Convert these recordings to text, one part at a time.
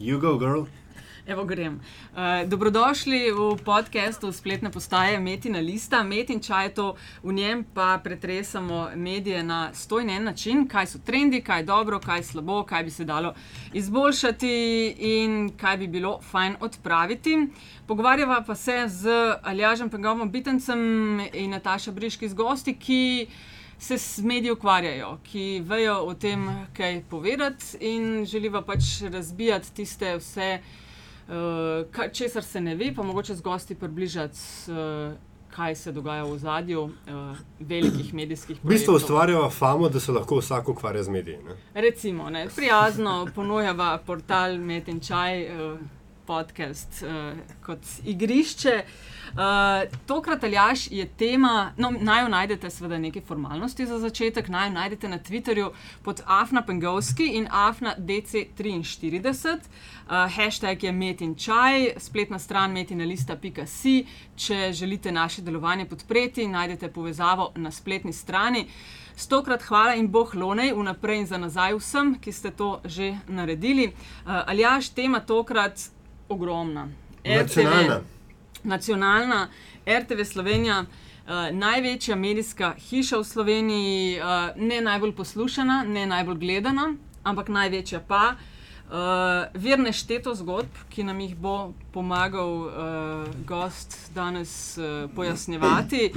You go, girl. Evo grem. Uh, dobrodošli v podkastu spletne postaje Metina Lista. Metin čaj je to, v njem pa pretresamo medije na stojen en način, kaj so trendi, kaj je dobro, kaj je slabo, kaj bi se dalo izboljšati in kaj bi bilo fajn odpraviti. Pogovarjava pa se z Aljažem Pengovom Bitencem in Nataša Briški z gosti, ki se s mediji ukvarjajo, ki vejo o tem, kaj povedati in želijo pač razbijati tiste vse uh, česar se ne ve, pa mogoče z gosti približati. Uh, Kaj se dogaja v zadju uh, velikih medijskih projektov? V bistvu ustvarjava famo, da se lahko vsak ukvarja z mediji. Ne? Recimo, ne, prijazno ponujava portal Met in Čaj, uh, podcast uh, kot igrišče. Uh, Uh, tokrat, Aljaš, je tema, no, naj jo najdete, seveda, nekaj formalnosti za začetek. Naj jo najdete na Twitterju pod Afna Pengovski in Afna DC43. Uh, eh, hashtag je Metin Čaj, spletna stran metinalista.si. Če želite naše delovanje podpreti, najdete povezavo na spletni strani. Stokrat hvala in boh lonej vnaprej in za nazaj vsem, ki ste to že naredili. Uh, Aljaš, tema tokrat ogromna. RTV, nacionalna RTV Slovenija, uh, največja medijska hiša v Sloveniji, uh, ne najbolj poslušana, ne najbolj gledana, ampak največja pa. Uh, vir nešteto zgodb, ki nam jih bo pomagal uh, gost danes uh, pojasnjevati.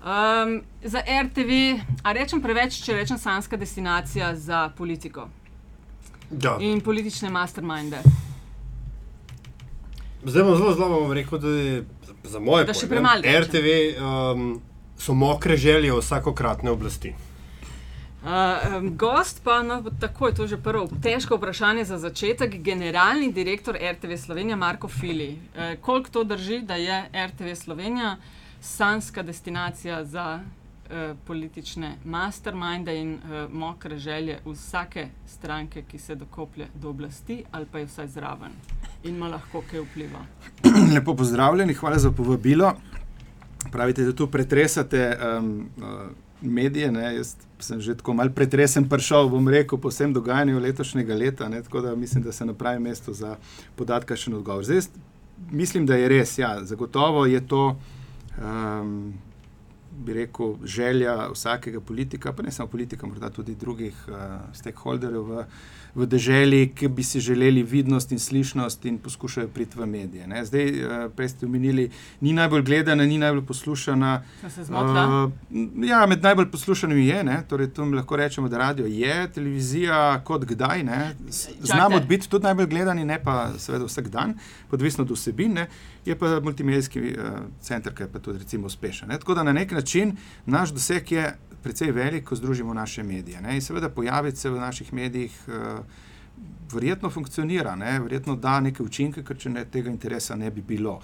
Um, za RTV, a rečem preveč, če rečem sanska destinacija za politiko ja. in politične masterminde. Zdaj bom zelo zelo rekel, da je za moje pojme, RTV um, so mokre želje vsakokratne oblasti. Uh, um, gost pa, no, tako je to že prvo težko vprašanje za začetek. Generalni direktor RTV Slovenija, Marko Fili. Uh, koliko to drži, da je RTV Slovenija sanska destinacija za uh, politične masterminde in uh, mokre želje vsake stranke, ki se dokoplje do oblasti ali pa je vsaj zraven in ima lahko kaj vpliva. Lepo pozdravljeni, hvala za povabilo. Pravite, da tu pretresate um, uh, medije. Ne? Jaz sem že tako malce pretresen, prišel bom rekel po vsem dogajanju letošnjega leta. Ne? Tako da mislim, da se na pravem mestu za podatka še en odgovor. Zdaj, mislim, da je res, ja, zagotovo je to. Um, bi rekel, želja vsakega politika, pa ne samo politika, morda tudi drugih uh, stakeholderjev v, v državi, ki bi si želeli vidnost in slišnost in poskušajo priti v medije. Ne. Zdaj, uh, prej ste omenili, ni najbolj gledana, ni najbolj poslušana. Uh, ja, med najbolj poslušanimi je, ne. torej tu lahko rečemo, da radio je, televizija kot kdaj. Znamo biti tudi najbolj gledani, ne pa seveda vsak dan, odvisno od vsebine je pa multimedijski uh, center, ki je pa tudi recimo uspešen. Ne? Tako da na nek način naš doseg je precej velik, ko združimo naše medije. Ne? In seveda pojaviti se v naših medijih uh, verjetno funkcionira, ne? verjetno da neke učinke, ker če ne, tega interesa ne bi bilo.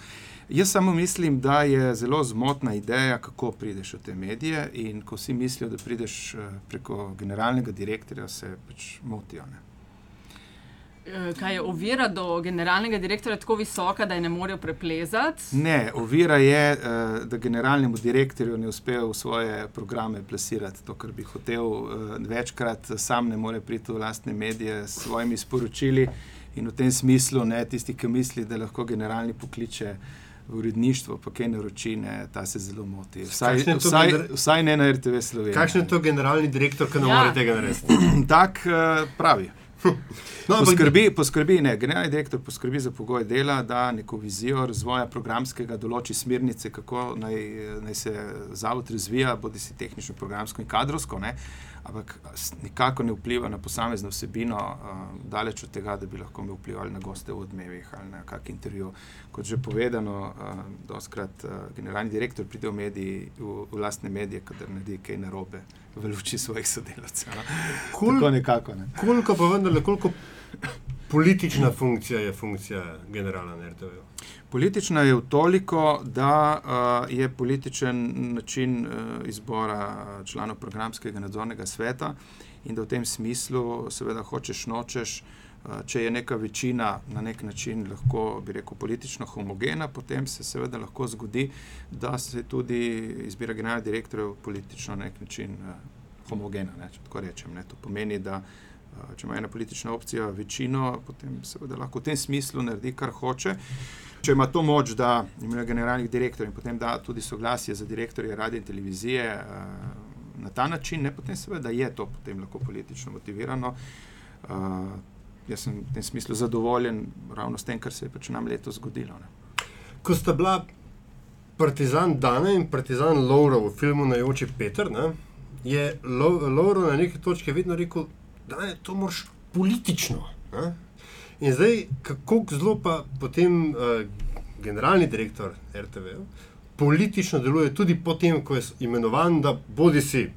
Jaz samo mislim, da je zelo zmotna ideja, kako prideš v te medije, in ko vsi mislijo, da prideš uh, preko generalnega direktorja, se pač motijo. Ne? Eh, kaj je ovira do generalnega direktorja tako visoka, da je ne morejo preplezati? Ne, ovira je, eh, da generalnemu direktorju ne uspe v svoje programe plasirati to, kar bi hotel. Eh, večkrat sam ne more priti v lastne medije s svojimi sporočili in v tem smislu ne tisti, ki misli, da lahko generalni pokliče. V uredništvu, pa kaj naroči, ne, ta se zelo moti. Vsaj, vsaj, vsaj ne na RTV Sloveniji. Kakšen je to generalni direktor, ki ne ja. more tega narediti? Tak pravi. No, poskrbi, poskrbi, ne, generalni direktor poskrbi za pogoje dela, da neko vizijo razvoja programskega določi smernice, kako naj, naj se zavod razvija, bodi si tehnično, programsko in kadrovsko. Ne ampak nikako ne vpliva na posamezno vsebino, uh, daleč od tega, da bi lahko mi vplivali na goste v odmevih ali na kakšen intervju. Kot že povedano, uh, doskrat uh, generalni direktor pride v, mediji, v, v lastne medije, kadar naredi kaj narobe v luči svojih sodelavcev. No? Kul, Tako nekako. Ne. Koliko pa vendarle, koliko politična funkcija je funkcija generala na RTV? Politična je v toliko, da uh, je političen način uh, izbora članov programskega nadzornega sveta in da v tem smislu, seveda, hočeš nočeš. Če je neka večina na nek način lahko, bi rekel, politično homogena, potem se seveda lahko zgodi, da se tudi izbira generalnega direktorja politično na nek način homogena. Ne, če tako rečem. Ne. To pomeni, da uh, če ima ena politična opcija večino, potem seveda lahko v tem smislu naredi, kar hoče. Če ima to moč, da imenuje generalnih direktorjev in potem da tudi soglasje za direktorje radio in televizije na ta način, ne, potem seveda je to potem lahko politično motivirano. Jaz sem v tem smislu zadovoljen ravno s tem, kar se je pač nam letos zgodilo. Ne. Ko sta bila Partizan Dane in Partizan Laura v filmu Najoči Peter, ne, je Laura na neki točki vedno rekel, da je to mož politično. Ne. In zdaj, kako zelo pa potem uh, generalni direktor RTV politično deluje, tudi potem, ko je imenovan, da bodi si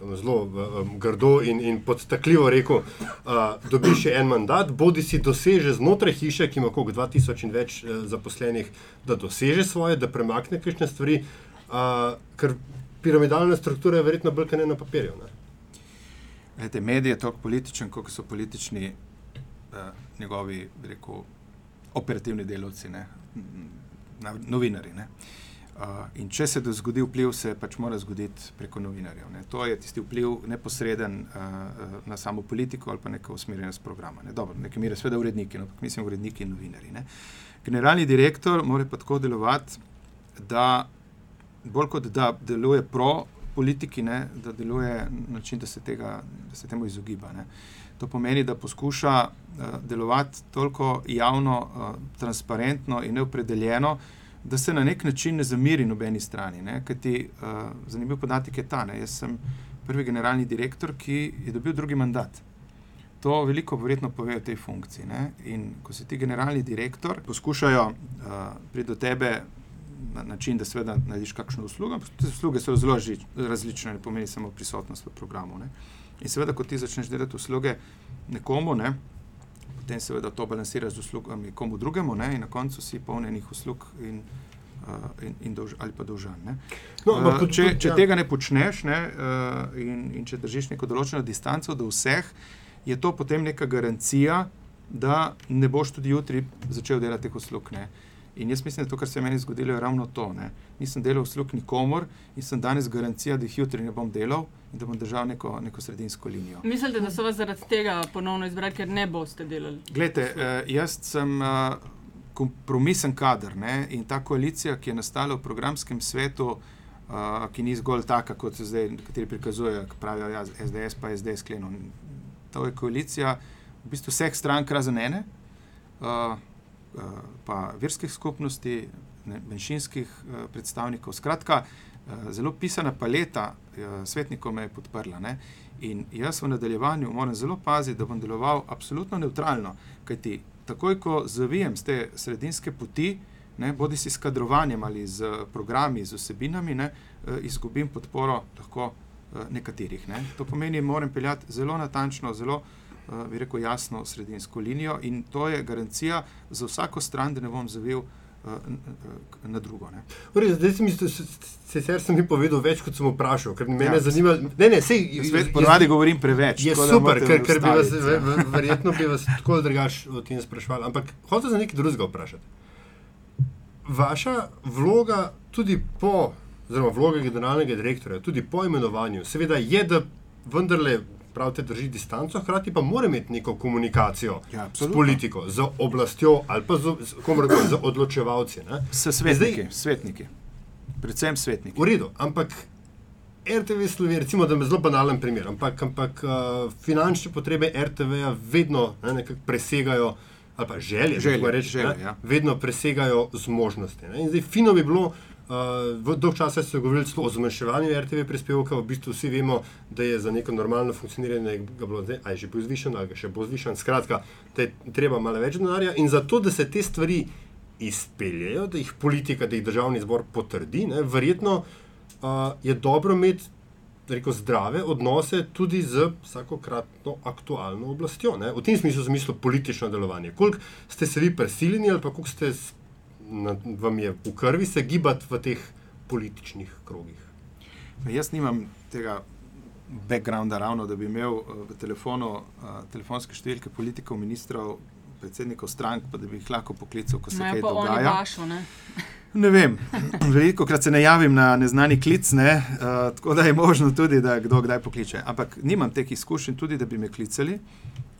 zelo um, grdo in, in podtakljivo rekel, uh, dobi še en mandat, bodi si doseže znotraj hiše, ki ima okrog 2000 in več uh, zaposlenih, da doseže svoje, da premakne kakšne stvari, uh, ker piramidalna struktura je verjetno bolj kot ne na papirju. Ne? Ete, medij je tako političen, kot so politični uh, njegovi rekel, operativni delavci, ne? novinari. Ne? Uh, in če se zgodi vpliv, se pač mora zgoditi preko novinarjev. Ne. To je tisti vpliv neposreden uh, na samo politiko ali pa neko usmerjenost programa. Ne. Dobro, nekaj mire, seveda uredniki, no, ampak mislim uredniki in novinari. Ne. Generalni direktor mora pa tako delovati, da bolj kot da deluje pro politiki, ne, da deluje na način, da se, tega, da se temu izogiba. Ne. To pomeni, da poskuša uh, delovati toliko javno, uh, transparentno in neopredeljeno, da se na nek način ne zamiri nobeni strani. Kajti, uh, zanimiv podatek je ta, da sem prvi generalni direktor, ki je dobil drugi mandat. To veliko verjetno pove o tej funkciji. Ne? In ko si ti generalni direktor, poskušajo uh, priti do tebe na način, da seveda narediš kakšno uslugo. Te usluge so zelo različne, ne pomeni samo prisotnost v programu. Ne? In seveda, ko ti začneš delati usluge nekomu, ne, potem seveda to balansiraš z uslugami komu drugemu, ne? in na koncu si polnenih uslug in, uh, in, in dolž, ali pa dolžan. No, uh, če če ja. tega ne počneš ne? uh, in, in če držiš neko določeno distanco do vseh, je to potem neka garancija, da ne boš tudi jutri začel delati teh uslug. Ne? In jaz mislim, da to, kar se je meni zgodilo, je ravno to. Ne? Nisem delal v službi nikomor in sem danes garancija, da jih jutri ne bom delal in da bom držal neko, neko sredinsko linijo. Mislite, da so vas zaradi tega ponovno izbrali, ker ne boste delali? Glede, uh, jaz sem uh, kompromisen kader ne? in ta koalicija, ki je nastala v programskem svetu, uh, ki ni zgolj taka, kot se zdaj nekateri prikazujejo, ki pravijo, da ja, je SDS pa SDS sklenil. To je koalicija v bistvu vseh strank razen ene. Uh, Eh, pa verskih skupnosti, menšinskih eh, predstavnikov. Skratka, eh, zelo pisana paleta svetnikov me je podprla. Ne? In jaz v nadaljevanju moram zelo paziti, da bom deloval absolutno neutralno, kajti takoj, ko zavijem z te sredinske poti, ne, bodi si s kadrovanjem ali z programi, z osebinami, ne, izgubim podporo lahko nekaterih. Ne. To pomeni, moram peljati zelo natančno, zelo uh, bi rekel, jasno sredinsko linijo in to je garancija za vsako stran, da ne bom zavil. Na drugo. Ure, zdaj sem mislil, sicer sem jim povedal več, kot sem vprašal, ker me ja, zanima. Ne, ne, sej, jaz ponavadi govorim preveč. Je super, ker, ker bi vas, verjetno bi vas tako drugač o tem sprašval. Ampak hočem za nekaj drugega vprašati. Vaša vloga, tudi po, oziroma vloga generalnega direktorja, tudi po imenovanju, seveda je, da vendarle pravite, drži distanco, hkrati pa mora imeti neko komunikacijo ja, s politiko, z oblastjo ali pa z, z, z odločevalci. S svetniki, Zdaj, svetniki, predvsem svetniki. V redu, ampak RTV Slovenija, recimo, da je zelo banalen primer, ampak, ampak uh, finančne potrebe RTV-ja vedno ne, presegajo. Ali pa želje, želje, reči, želje ja. vedno presegajo zmožnosti. Ne? In zdaj, fino bi bilo, Uh, dolgo časa se je govorilo o zmanjševanju RTV prispevka, v bistvu vsi vemo, da je za neko normalno funkcioniranje bilo zdaj, ali že bo zvišen, ali še bo zvišen. Skratka, da je treba malo več denarja in zato, da se te stvari izpeljejo, da jih politika, da jih državni zbor potrdi, ne, verjetno uh, je dobro imeti rekel, zdrave odnose tudi z vsakokratno aktualno oblastjo. Ne. V tem smislu, v smislu politično delovanje. Koliko ste se vi prisiljeni ali pa koliko ste na, vam je v krvi se gibati v teh političnih krogih? Jaz nimam tega backgrounda, ravno, da bi imel eh, v telefonu uh, telefonske številke politikov, ministrov, predsednikov strank, pa da bi jih lahko poklical, ko se Majo kaj dogaja. Vašo, ne? ne vem, veliko krat se ne javim na neznani klic, ne? uh, tako da je možno tudi, da kdo kdaj pokliče. Ampak nimam teh izkušenj, tudi da bi me klicali.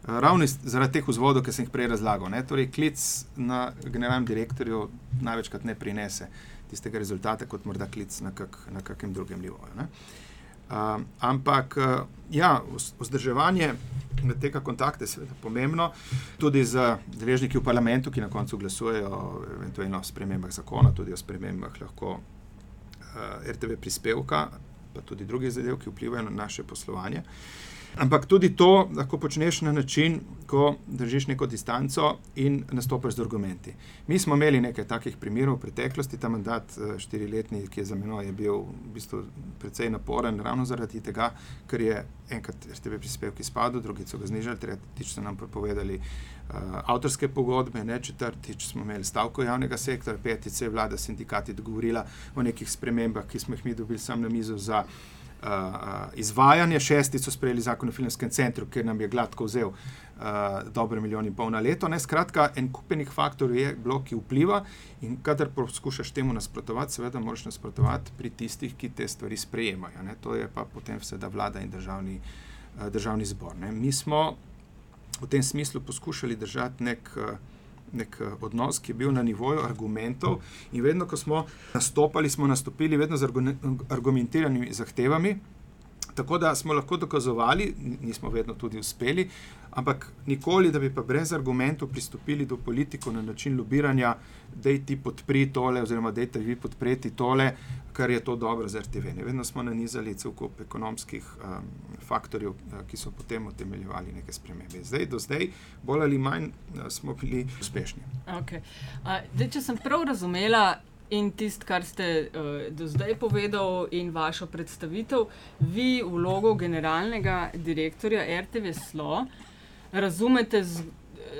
Ravno zaradi teh vzvodov, ki sem jih prej razlagal. Ne? Torej, klic na generalnem direktorju največkrat ne prinese tistega rezultata, kot morda klic na, kak, na kakem drugem nivoju. Uh, ampak, uh, ja, vzdrževanje tega kontakta je seveda pomembno, tudi za deležniki v parlamentu, ki na koncu glasujejo o spremembah zakona, tudi o spremembah lahko uh, RTV prispevka, pa tudi drugih zadev, ki vplivajo na naše poslovanje. Uh, Ampak tudi to lahko počneš na način, ko držiš neko distanco in nastopiš z argumenti. Mi smo imeli nekaj takih primerov v preteklosti, ta mandat eh, štiriletni, ki je za menoj, je bil v bistvu precej naporen, ravno zaradi tega, ker je enkrat RTV prispevki spadal, drugič so ga znižali, tretjič so nam prepovedali uh, avtorske pogodbe, ne četrtič smo imeli stavko javnega sektora, petič se je vlada sindikati dogovorila o nekih spremembah, ki smo jih mi dobili sam na mizo za uh, izvajanje. Šesti so sprejeli zakon o filmskem centru, ker nam je gladko vzel uh, dobre milijone in pol na leto. Ne? Skratka, en kupenih faktorjev je blok, ki vpliva in kadar poskušaš temu nasprotovati, seveda moraš nasprotovati pri tistih, ki te stvari sprejemajo. Ne? To je pa potem seveda vlada in državni, uh, državni zbor. Ne? Mi smo v tem smislu poskušali držati nek. Uh, nek eh, odnos, ki je bil na nivoju argumentov, in vedno, ko smo nastopali, smo nastopili vedno z argumentiranimi zahtevami. Tako da smo lahko dokazovali, nismo vedno tudi uspeli, ampak nikoli, da bi pa brez argumentov pristopili do politiko na način lobiranja, da ti podpri tole, oziroma da ti vi podpreti tole, kar je to dobro za RTV. Ne vedno smo nanizali cel kup ekonomskih um, faktorjev, uh, ki so potem utemeljevali neke spremembe. Zdaj, do zdaj, bolj ali manj, uh, smo bili uspešni. Okay. Uh, dej, če sem prav razumela. In tisto, kar ste uh, do zdaj povedali, in vašo predstavitev, vi vlogo generalnega direktorja RTV Slo razumete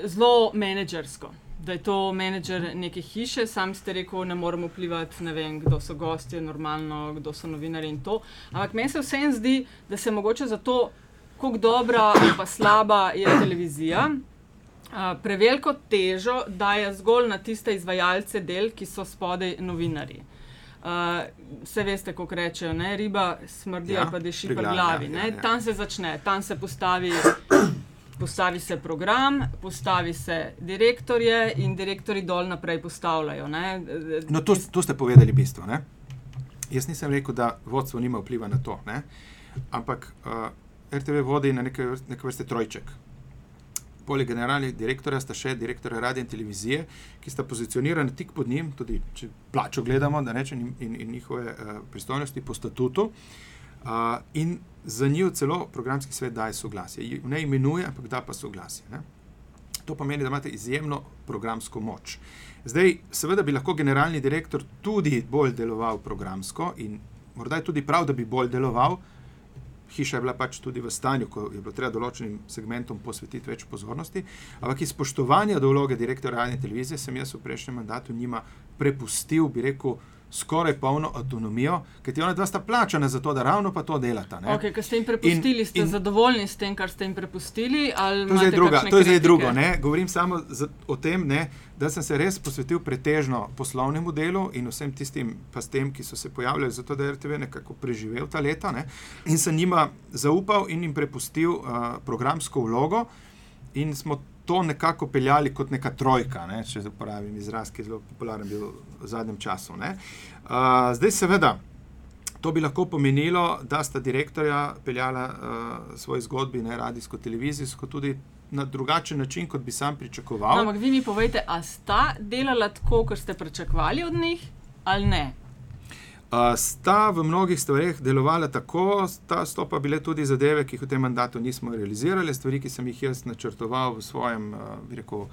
zelo menedžersko da je to menedžer neke hiše, sam ste rekel, ne moremo vplivati, ne vem, kdo so gostje, normalno, kdo so novinari in to. Ampak meni se vseeno zdi, da se mogoče za to, kako dobra ali pa slaba je televizija. Uh, preveliko težo daje zgolj na tiste izvajalce del, ki so spodaj novinari. Uh, vse veste, kako rečejo, ne? riba smrdi, ja, pa deši pri glavi. Ja, ja, ja. Tam se začne, tam se postavi postavi se program, postavi se direktorje in direktori dol naprej postavljajo. No, to, to ste povedali bistvo. Ne? Jaz nisem rekel, da vodstvo nima vpliva na to, ne? ampak uh, RTV vodi na neke, neke vrste trojček. Poleg generalnih direktorja sta še direktorja radio in televizije, ki sta pozicionirani tik pod njim, tudi če plačo gledamo, da rečem, in, in, in njihove uh, pristojnosti po statutu. Uh, in za njo celo programski svet daje soglasje. Ne imenuje, ampak da pa soglasje. Ne? To pomeni, da imate izjemno programsko moč. Zdaj, seveda bi lahko generalni direktor tudi bolj deloval programsko in morda je tudi prav, da bi bolj deloval. Hiša je bila pač tudi v stanju, ko je bilo treba določenim segmentom posvetiti več pozornosti, ampak iz spoštovanja do vloge direktorja radio televizije sem jaz v prejšnjem mandatu njima prepustil, bi rekel, skoraj polno avtonomijo, ker ti ona dva sta plačana za to, da ravno pa to delata. Okay, ker ste jim prepustili, in, ste in, zadovoljni s tem, kar ste jim prepustili? To je zdaj, druga, to je zdaj drugo. Ne? Govorim samo za, o tem, ne, da sem se res posvetil pretežno poslovnemu delu in vsem tistim pastem, ki so se pojavljali, zato da je RTV nekako preživel ta leta. Ne? In sem njima zaupal in jim prepustil uh, programsko vlogo. In smo to nekako peljali kot neka trojka, ne, če uporabim izraz, ki je zelo popularen bil v zadnjem času. Uh, zdaj, seveda, to bi lahko pomenilo, da sta direktorja peljala uh, svoje zgodbe, ne radijsko, televizijsko, tudi na drugačen način, kot bi sam pričakoval. No, ampak vi mi povejte, a sta delala tako, kot ste pričakovali od njih, ali ne? Sta v mnogih stvarih delovala tako, so pa bile tudi zadeve, ki jih v tem mandatu nismo realizirali, stvari, ki sem jih jaz načrtoval svojem, rekel,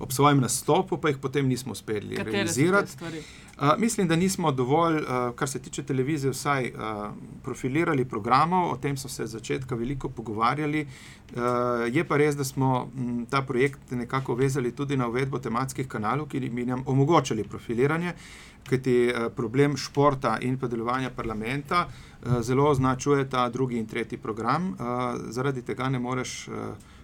ob svojem nastopu, pa jih potem nismo uspeli Katere realizirati. Uh, mislim, da nismo dovolj, uh, kar se tiče televizije, vsaj uh, profilirali programov, o tem so se od začetka veliko pogovarjali. Uh, je pa res, da smo m, ta projekt nekako vezali tudi na uvedbo tematskih kanalov, ki bi nam omogočili profiliranje. Kajti eh, problem športa in pa delovanja parlamenta eh, zelo označuje ta drugi in tretji program. Eh, zaradi tega ne moreš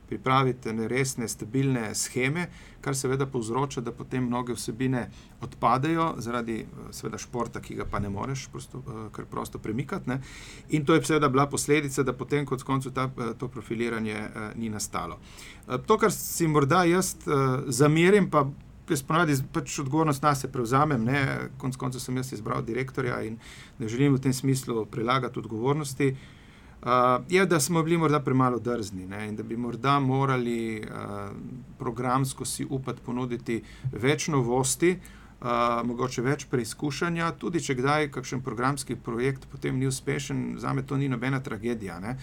pripraviti resne, stabilne scheme, kar seveda povzroča, da potem mnoge vsebine odpadejo zaradi seveda, športa, ki ga pa ne moreš prosto, kar prosto premikati. Ne. In to je seveda bila posledica, da potem kot koncu ta, to profiliranje ni nastalo. To, kar si morda jaz zamerim, pa jaz ponovadi pač odgovornost nas prevzamem, ne, konc koncev sem jaz izbral direktorja in ne želim v tem smislu prelagati odgovornosti. Uh, je, da smo bili morda premalo drzni ne, in da bi morda morali uh, programsko si upati ponuditi več novosti, uh, mogoče več preizkušanja, tudi če kdaj kakšen programski projekt potem ni uspešen, za me to ni nobena tragedija. Ne?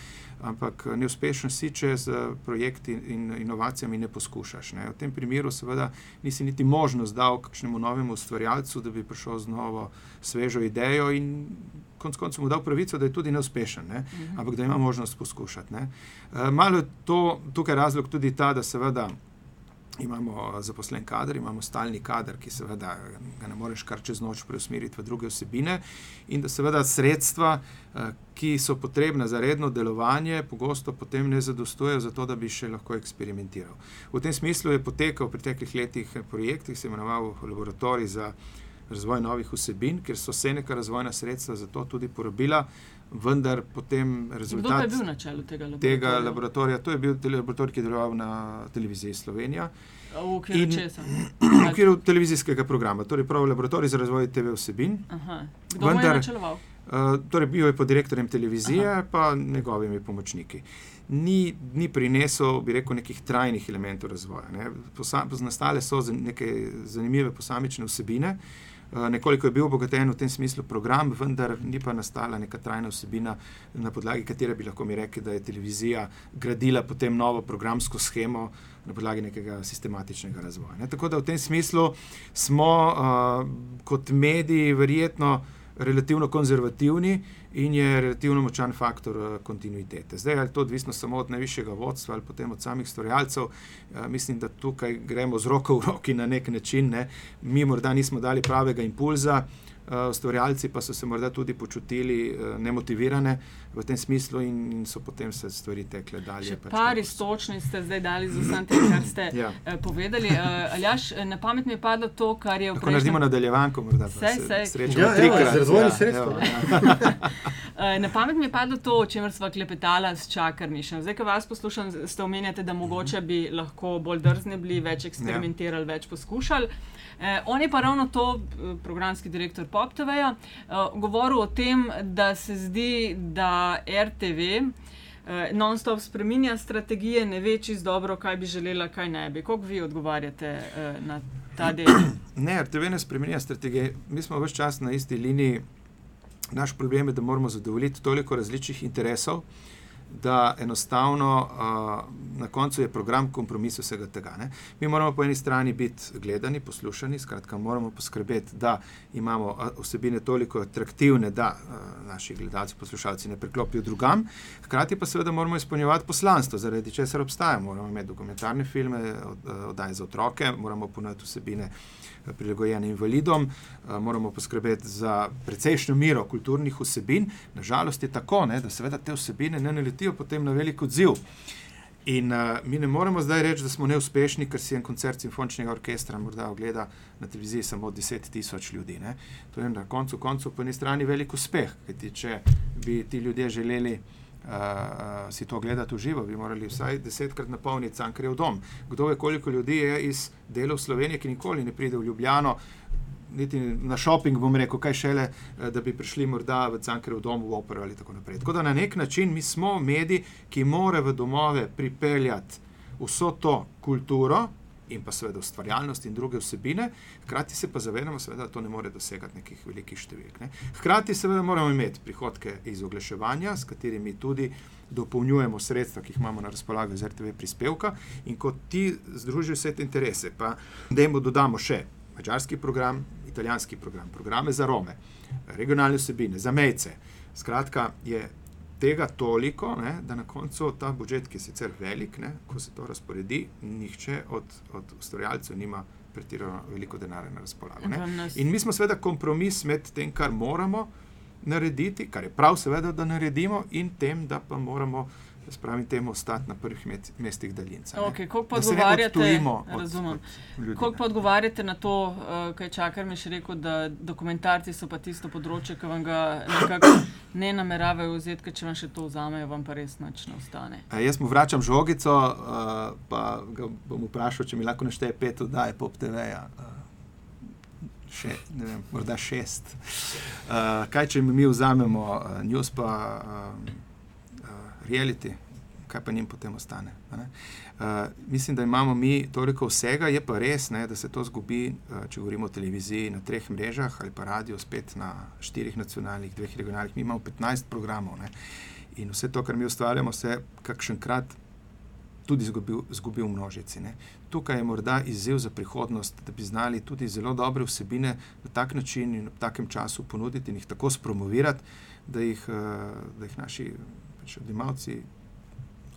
Ampak neuspešen si, če z projekti in inovacijami ne poskušaš. Ne? V tem primeru, seveda, nisi niti možnost dal kakšnemu novemu ustvarjalcu, da bi prišel z novo, svežo idejo in konec koncev mu dal pravico, da je tudi neuspešen, ne? Mhm. ampak da ima možnost poskušati. Uh, malo je to, tukaj razlog tudi ta, da seveda imamo zaposlen kader, imamo stalni kader, ki seveda ga ne moreš kar čez noč preusmeriti v druge vsebine, in da seveda sredstva, ki so potrebna za redno delovanje, pogosto potem ne zadostujejo za to, da bi še lahko eksperimentiral. V tem smislu je potekal v preteklih letih projekt, ki se je imenoval Laboratorij za razvoj novih vsebin, ker so se neka razvojna sredstva za to tudi porabila vendar potem rezultat. Kdo je bil na čelu tega laboratorija? Tega laboratorija? To je bil laboratorij, ki je deloval na televiziji Slovenija. V okviru česa? V okviru televizijskega programa, torej prav laboratorij za razvoj TV vsebin. Kdo vendar, je načeloval? Uh, torej bil je pod direktorjem televizije, Aha. pa njegovimi pomočniki. Ni, ni prinesel, bi rekel, nekih trajnih elementov razvoja. Ne. Posa, nastale so neke zanimive posamične vsebine, uh, nekoliko je bil obogaten v tem smislu program, vendar ni pa nastala neka trajna vsebina, na podlagi katere bi lahko mi rekli, da je televizija gradila potem novo programsko schemo na podlagi nekega sistematičnega razvoja. Ne? Tako da v tem smislu smo uh, kot mediji verjetno relativno konzervativni in je relativno močan faktor uh, kontinuitete. Zdaj, ali to odvisno samo od najvišjega vodstva ali potem od samih stvarjalcev, uh, mislim, da tukaj gremo z roko v roki na nek način. Ne. Mi morda nismo dali pravega impulza, Eh, ustvarjalci pa so se morda tudi počutili uh, nemotivirane v tem smislu in, in so potem se stvari tekle dalje. Pač par istočnic ste zdaj dali za vse te, kar ste ja. uh, povedali. Aljaš, na pamet mi je padlo to, kar je v prejšnjem... Naredimo nadaljevanko, morda pa se, se srečamo. Ja, evo, z razvojnim sredstvom. Ja. Na pamet mi je padlo to, o čemer smo klepetali s čakarnišem. Zdaj, ko vas poslušam, ste omenjali, da mogoče bi lahko bolj drzni bili, več eksperimentirali, ja. več poskušali. Eh, on je pa ravno to, eh, programski direktor PopTV-ja, eh, govoril o tem, da se zdi, da RTV eh, non-stop spremenja strategije, ne ve čisto dobro, kaj bi želela, kaj ne bi. Kako vi odgovarjate eh, na ta del? Ne, RTV ne spremenja strategije. Mi smo vse čas na isti liniji. Naš problem je, da moramo zadovoljiti toliko različnih interesov da enostavno uh, na koncu je program kompromis vsega tega. Ne? Mi moramo po eni strani biti gledani, poslušani, skratka, moramo poskrbeti, da imamo vsebine toliko atraktivne, da uh, naši gledalci, poslušalci ne preklopijo drugam, hkrati pa seveda moramo izpolnjevati poslanstvo, zaradi česar obstajamo. Moramo imeti dokumentarne filme, od, oddaje za otroke, moramo ponuditi vsebine prilagojene invalidom, eh, moramo poskrbeti za precejšnjo miro kulturnih vsebin. Nažalost je tako, ne, da seveda te vsebine ne naletijo potem na velik odziv. In uh, mi ne moremo zdaj reči, da smo neuspešni, ker si en koncert simfoničnega orkestra morda ogleda na televiziji samo 10 tisoč ljudi. Ne. To je na koncu koncev po eni strani velik uspeh, kajti če bi ti ljudje želeli uh, si to gledati v živo, bi morali vsaj desetkrat napolniti Cankarjev dom. Kdo ve, koliko ljudi je iz delov Slovenije, ki nikoli ne pride v Ljubljano, niti na šoping, bom rekel, kaj šele, da bi prišli morda v Cankarjev dom, v opero ali tako naprej. Tako da na nek način mi smo mediji, ki more v domove pripeljati vso to kulturo, in pa seveda ustvarjalnost in druge vsebine, hkrati se pa zavedamo, seveda, da to ne more dosegati nekih velikih številk. Ne. Hkrati seveda moramo imeti prihodke iz oglaševanja, s katerimi tudi dopolnjujemo sredstva, ki jih imamo na razpolago iz RTV prispevka in ko ti združijo vse te interese, pa da jim dodamo še mačarski program, italijanski program, programe za Rome, regionalne vsebine, za mejce. Skratka, je tega toliko, ne, da na koncu ta budžet, ki je sicer velik, ne, ko se to razporedi, nihče od, od ustvarjalcev nima pretirano veliko denarja na razpolago. In mi smo seveda kompromis med tem, kar moramo narediti, kar je prav, seveda, da naredimo, in tem, da pa moramo spravim temu ostati na prvih mestih daljinca. Okay, Kako pa odgovarjate, pa odgovarjate na to, uh, kaj čakar mi še rekel, da dokumentarci so pa tisto področje, ki vam ga nekako ne nameravajo vzeti, ker če vam še to vzamejo, vam pa res nič ne ostane. A jaz mu vračam žogico, uh, pa ga bom vprašal, če mi lahko našteje pet oddaj pop TV-ja. Uh, Še, vem, morda šest. Uh, kaj, če mi vzamemo uh, news, pa uh, reality, kaj pa njim potem ostane. Uh, mislim, da imamo mi toliko vsega, je pa res, ne, da se to zgubi, uh, če govorimo o televiziji na treh mrežah ali pa radio spet na štirih nacionalnih, dveh regionalnih. Mi imamo 15 programov ne, in vse to, kar mi ustvarjamo, se kakšenkrat. Tudi izgubil v množici. Ne. Tukaj je morda izziv za prihodnost, da bi znali tudi zelo dobre vsebine na tak način in v takem času ponuditi in jih tako spromovirati, da jih, uh, da jih naši pač odjemalci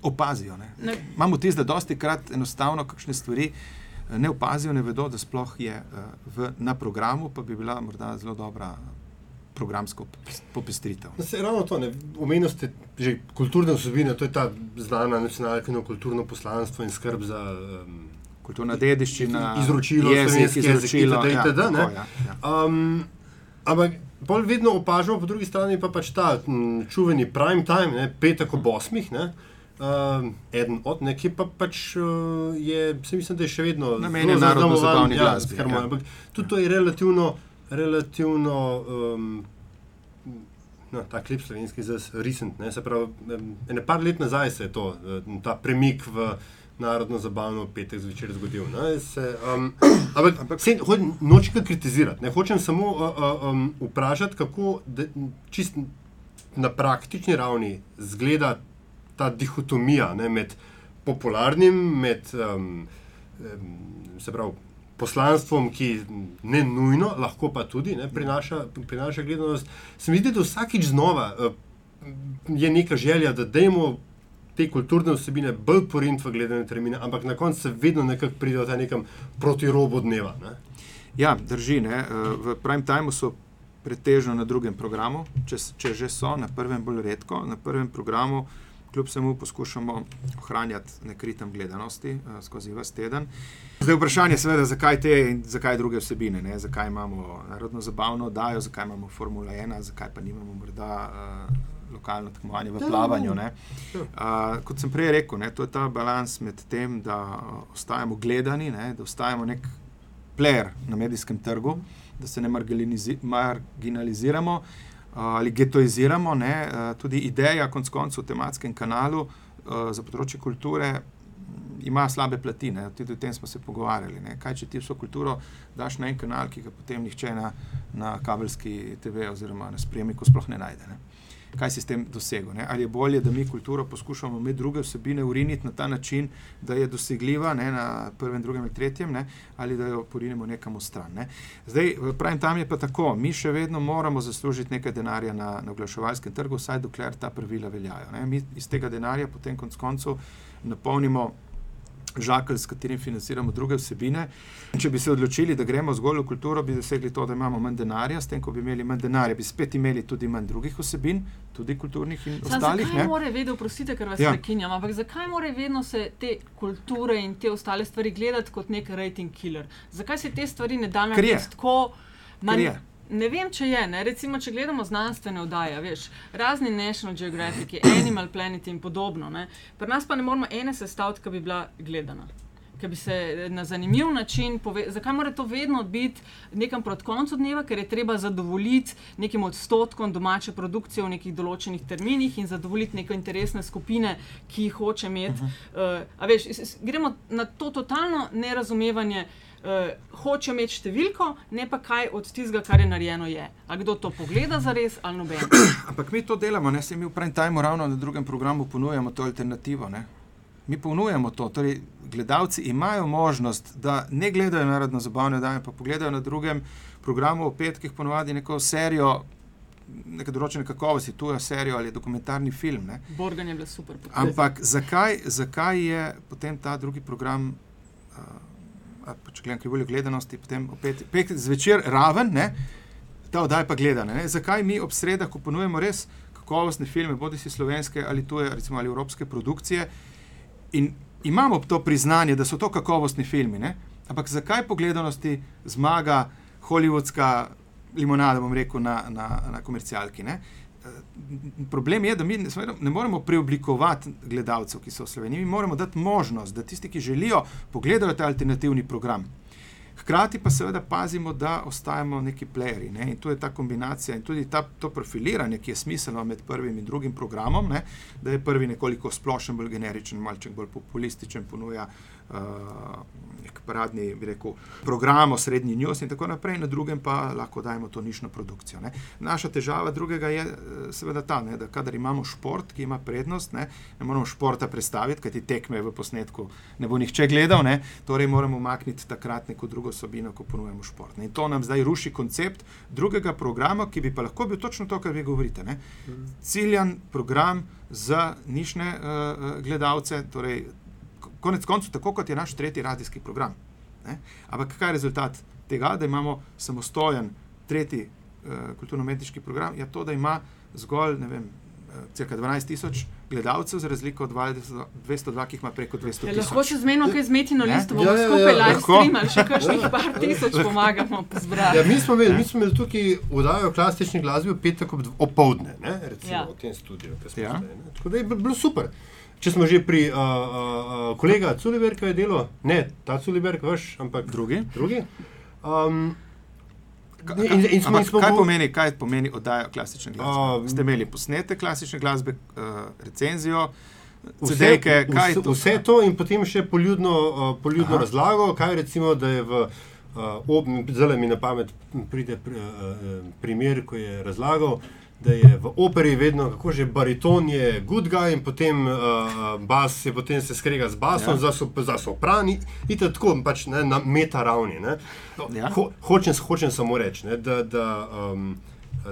opazijo. Ne. Ne. Imamo tisto, da dosti krat enostavno kakšne stvari eh, ne opazijo, ne vedo, da sploh je uh, v, na programu, pa bi bila morda zelo dobra. Programsko popestritev. No, se, ravno to, omenili ste že kulturne vsebine, to je ta znana nacionalna kulturno poslanstvo in skrb za um, kulturno dediščino, izročilo, jezik, izročilo, jezik, itd. itd. Ja, ja, ja. um, ampak bolj vedno opažamo, po drugi strani pa pač ta m, čuveni prime time, ne, petek ob osmih. Ne, Uh, eden od nekih pa pač uh, je, se mislim, da je še vedno namenjen narodno zabavni ja, glasbi. Ja. Ampak tudi to je relativno, relativno um, no, ta klip slovenski zelo recent. Ne, se pravi, ene par let nazaj se je to, ta premik v narodno zabavno petek zvečer zgodil. Se, um, ampak ampak se, hoj, nočem ga kritizirati, ne hočem samo uh, uh, um, vprašati, kako de, čist na praktični ravni zgleda ta dihotomija ne, med popularnim, med um, se pravi. Poslanstvom, ki ne nujno, lahko pa tudi ne, prinaša, prinaša gledanost. Se mi zdi, da vsakič znova uh, je neka želja, da dajmo te kulturne vsebine bolj porint v gledanje termine, ampak na koncu se vedno nekako pride do tega nekam proti robu dneva. Ne? Ja, drži. Ne? Eh, v prime timeu so pretežno na drugem programu, če, če že so, na prvem bolj redko. Na prvem programu, kljub vsemu, poskušamo ohranjati nek ritem gledanosti uh, skozi vse teden. Zdaj vprašanje je, seveda, zakaj te in zakaj druge vsebine. Ne? Zakaj imamo narodno zabavno oddajo, zakaj imamo Formula 1, zakaj pa nimamo morda. Uh, lokalno tekmovanje v plavanju. Uh, kot sem prej rekel, ne, to je ta balans med tem, da ostajamo gledani, ne, da ostajamo nek player na medijskem trgu, da se ne marginaliziramo uh, ali getoiziramo. Ne, uh, tudi ideja, konc koncev, v tematskem kanalu uh, za področje kulture. Ima slabe plati, ne? tudi o tem smo se pogovarjali. Ne? Kaj, če ti vso kulturo daš na en kanal, ki ga potem nihče na, na kabelski TV oziroma na spremniku sploh ne najde. Ne? Kaj si s tem dosegel. Ne? Ali je bolje, da mi kulturo poskušamo med druge vsebine uriniti na ta način, da je dosegljiva ne, na prvem, drugem ali tretjem, ne? ali da jo porinemo nekam v stran. Ne? Zdaj, pravim, tam je pa tako, mi še vedno moramo zaslužiti nekaj denarja na, na oglaševalskem trgu, vsaj dokler ta pravila veljajo. Ne? Mi iz tega denarja potem konc koncev napolnimo žakelj, s katerim financiramo druge vsebine. Če bi se odločili, da gremo zgolj v kulturo, bi dosegli to, da imamo manj denarja, s tem, ko bi imeli manj denarja, bi spet imeli tudi manj drugih vsebin, tudi kulturnih in Sam, ostalih. Zakaj mora vedeti, prosite, ker vas ja. prekinjam, ampak zakaj mora vedno se te kulture in te ostale stvari gledati kot nek rating killer? Zakaj se te stvari ne da narediti tako? Manj, Ne vem, če je. Recimo, če gledamo znanstvene oddaje, veš, razni National Geographic, Animal Planet in podobno. Ne? Pri nas pa ne moramo ene sestaviti, ki bi bila gledana. Ki bi se na zanimiv način povedal, zakaj mora to vedno biti nekam proti koncu dneva, ker je treba zadovoljiti nekim odstotkom domače produkcije v nekih določenih terminih in zadovoljiti neke interesne skupine, ki jih hoče imeti. Uh -huh. uh, veš, gremo na to totalno nerazumevanje uh, uh, hoče imeti številko, ne pa kaj od tistega, kar je narejeno. Je. A kdo to pogleda za res ali noben? Ampak mi to delamo, ne se mi v prvem tajmu ravno na drugem programu ponujamo to alternativo. Ne? Mi ponujamo to. Torej, gledalci imajo možnost, da ne gledajo narodno zabavne dane, pa pogledajo na drugem programu o petkih ponovadi neko serijo. Nekaj določene kakovosti, tu je serija ali dokumentarni film. Borgan je bil super. Ampak zakaj, zakaj je potem ta drugi program uh, če gledam krivuljo gledanosti, potem opet zvečer raven, ne, ta oddaj pa gledane. Ne. Zakaj mi ob sredah, ponujemo res kakovostne filme, bodi si slovenske ali tuje, recimo ali evropske produkcije. In imamo to priznanje, da so to kakovostni filmi. Ne? Ampak zakaj po gledanosti zmaga holivudska limonada, bom rekel, na, na, na komercialki? Ne? Problem je, da mi ne moremo preoblikovati gledalcev, ki so v Sloveniji. Mi moramo dati možnost, da tisti, ki želijo, pogledajo ta alternativni program. Hkrati pa seveda pazimo, da ostajamo neki playeri. Ne? In tu je ta kombinacija in tudi ta, to profiliranje, ki je smiselno med prvim in drugim programom, ne? da je prvi nekoliko splošen, bolj generičen, malček bolj populističen, ponuja uh, nek paradni rekel, program, srednji news in tako naprej, na drugem pa lahko dajemo to nišno produkcijo. Ne? Naša težava drugega je eh, seveda ta, ne? da kadar imamo šport, ki ima prednost, ne, ne moramo športa predstaviti, kajti tekme v posnetku ne bo nihče gledal, ne? torej moramo umakniti takrat neko drugo sobino, ko ponujemo šport. Ne? In to nam zdaj ruši koncept drugega programa, ki bi pa lahko bil točno to, kar vi govorite. Ne? Ciljan program za nišne uh, gledalce, torej konec koncev, tako kot je naš tretji radijski program. Ne? Ampak kaj je rezultat tega, da imamo samostojen tretji uh, kulturno-umetniški program? Je to, da ima zgolj vem, uh, cirka 12 tisoč gledalcev, za razliko od 202, ki jih ima preko 200 tisoč. Lahko še zmenimo, kaj zmeti na listu, bomo ja, ja, ja, skupaj live streamali, še kakšnih par tisoč pomagamo zbrati. Ja, mi, smo imeli, mi smo imeli tukaj vdajo klasični glasbi v petek opoldne, recimo ja. v tem studiu. Ja. Tako da je bilo super. Če smo že pri uh, uh, kolega Culiberg, ki je delo, ne ta Culiberg, veš, ampak drugi. drugi. Um, In, in smo, Ampak, kaj, pomeni, kaj pomeni oddaja klasične glasbe? Uh, Ste imeli posnete klasične glasbe, uh, recenzijo, CD-ke, kaj vse, to? Vse to in potem še poljudno, uh, poljudno razlago, kaj recimo, da je v uh, zelo mi na pamet pride pr, uh, primer, ko je razlagal da je v operi vedno, kako že bariton je good guy in potem uh, bas je potem se skrega z basom, ja. za soprani in tako pač ne, na meta ravni. No, ja. ho, hočem, hočem samo reči, ne, da. da um,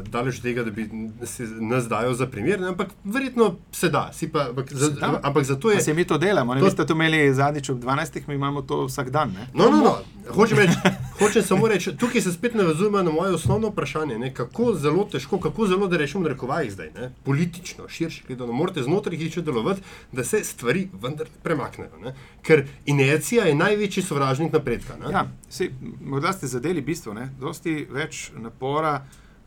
daleč tega, da bi se nas dajal za primer, ne? ampak verjetno se da. Pa, ampak, za, da. ampak zato je. Se mi to delamo, ne to... ste to imeli zadnjič ob 12, mi imamo to vsak dan. Ne? No, no, no. Hočem, reč, hočem samo reči, tukaj se spet navezujemo na moje osnovno vprašanje, ne? kako zelo težko, kako zelo da rešimo rekovajih zdaj, ne? politično, širše gledano, morate znotraj jih delovati, da se stvari vendar premaknejo. Ne? Ker inercija je največji sovražnik napredka. Ja, si, morda ste zadeli bistvo, ne? dosti več napora.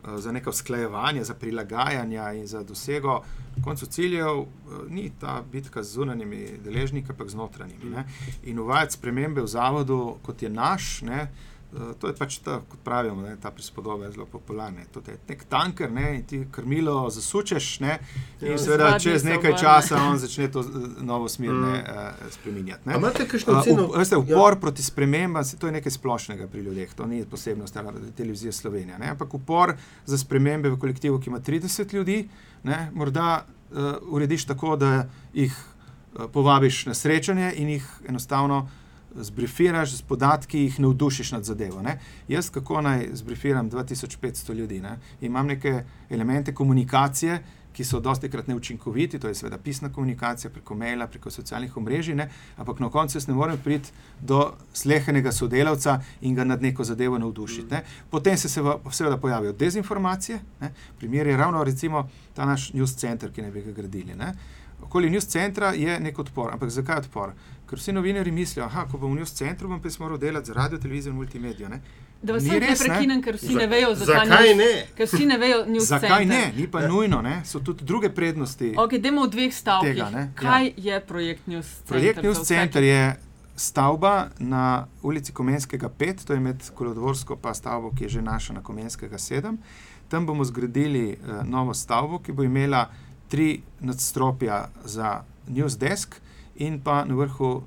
Eh, za neko usklajevanje, za prilagajanje in za dosego koncu ciljev, eh, ni ta bitka z zunanjimi deležniki, ampak z notranjimi. Ne? In uvajati spremembe v zavodu, kot je naš, ne, Eh, to je pač ta, kot pravimo, ne, ta prispodoba je zelo popularna. To je nek tanker ne, in ti krmilo zasučeš, ne, in ja, seveda čez nekaj časa on začne to eh, novo smer mm. ne, uh, spreminjati. Imate kakšno ceno? Uh, veste, upor ja. proti spremembam, to je nekaj splošnega pri ljudeh, to ni posebnost televizije Slovenije. Ne, ampak upor za spremembe v kolektivu, ki ima 30 ljudi, ne, morda uh, urediš tako, da jih uh, povabiš na srečanje in jih enostavno zbrifiraš z podatki, jih navdušiš nad zadevo. Ne? Jaz, kako naj zbrifiram 2500 ljudi, ne? imam neke elemente komunikacije, ki so dosti krat neučinkoviti, to je seveda pisna komunikacija preko maila, preko socialnih omrežij, ne? ampak na koncu ne morem priti do slehenega sodelavca in ga nad neko zadevo navdušiti. Ne? Potem se seveda pojavijo dezinformacije, ne? primer je ravno recimo ta naš news center, ki ne bi ga gradili. Ne? Okoli news centra je nek odpor, ampak zakaj odpor? Ker vsi novinari mislijo, da ko bom v news centru, bom pa se moral delati za radio, televizijo in multimedijo. Ne? Da vas ne prekinem, ker vsi ne vejo, zakaj ne. Ker vsi ne vejo, zakaj ne, ni pa nujno, ne? so tudi druge prednosti. Ok, idemo v dveh stavkih. Kaj ja. je projekt News Center? Projekt News Center je stavba na ulici Komenskega 5, to je med Kolodvorsko in stavbo, ki je že naša na Komenskega 7. Tam bomo zgradili uh, novo stavbo, ki bo imela tri nadstropja za News Desk in pa na vrhu uh,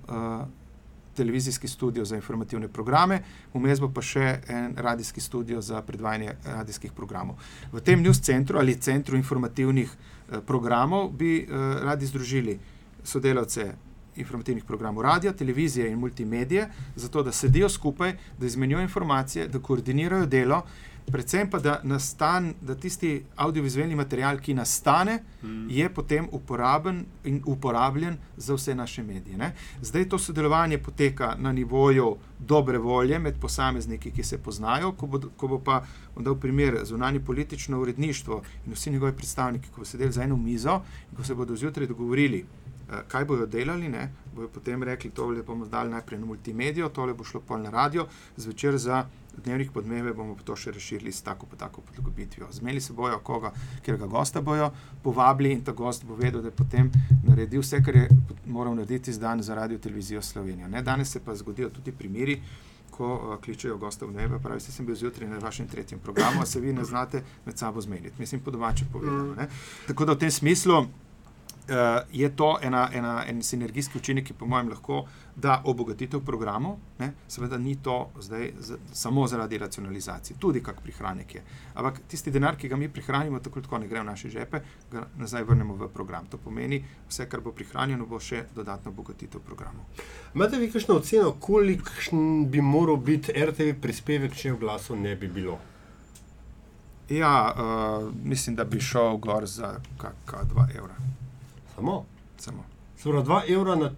televizijski studio za informativne programe, vmes bo pa še en radijski studio za predvajanje radijskih programov. V tem news centru ali centru informativnih uh, programov bi uh, radi združili sodelavce informativnih programov, radio, televizije in multimedije, zato da sedijo skupaj, da izmenjujejo informacije, da koordinirajo delo predvsem pa, da, nastan, da tisti audiovizualni material, ki nastane, mm. je potem uporaben in uporabljen za vse naše medije. Ne? Zdaj to sodelovanje poteka na nivoju dobre volje med posamezniki, ki se poznajo, ko bo, ko bo pa dal primer zunanje politično uredništvo in vsi njegovi predstavniki, ko bodo sedeli za eno mizo in ko se bodo zjutraj dogovorili. Eh, kaj bodo delali, ne? bojo potem rekli, to bomo dali najprej na multimedijo, tole bo šlo pol na radio, zvečer za dnevnik podmeve bomo to še rešili s tako, tako podlogobitvijo. Zmeli se bojo koga, ker ga gosta bojo povabili in ta gost bo vedel, da je potem naredil vse, kar je moral narediti zdaj za radio televizijo Slovenija. Ne? Danes se pa zgodijo tudi primeri, ko uh, kličejo gosta v nebe, pravi, sem bil zjutraj na vašem tretjem programu, a se vi ne znate med sabo zmeniti. Mislim, po domače povedano. Mm. Tako da v tem smislu uh, je to ena, ena, en sinergijski učinek, ki po mojem lahko da obogatitev programov. Ne? Seveda ni to zdaj z, samo zaradi racionalizacije, tudi kak prihranek je. Ampak tisti denar, ki ga mi prihranimo, tako tako ne gre v naše žepe, ga nazaj vrnemo v program. To pomeni, vse, kar bo prihranjeno, bo še dodatno obogatitev programov. Imate vi kakšno oceno, kolikšen bi moral biti RTV prispevek, če v glasu ne bi bilo? Ja, uh, mislim, da bi šel gor za kakšna 2 evra. Samo. Samo. Skoraj 2 evra na,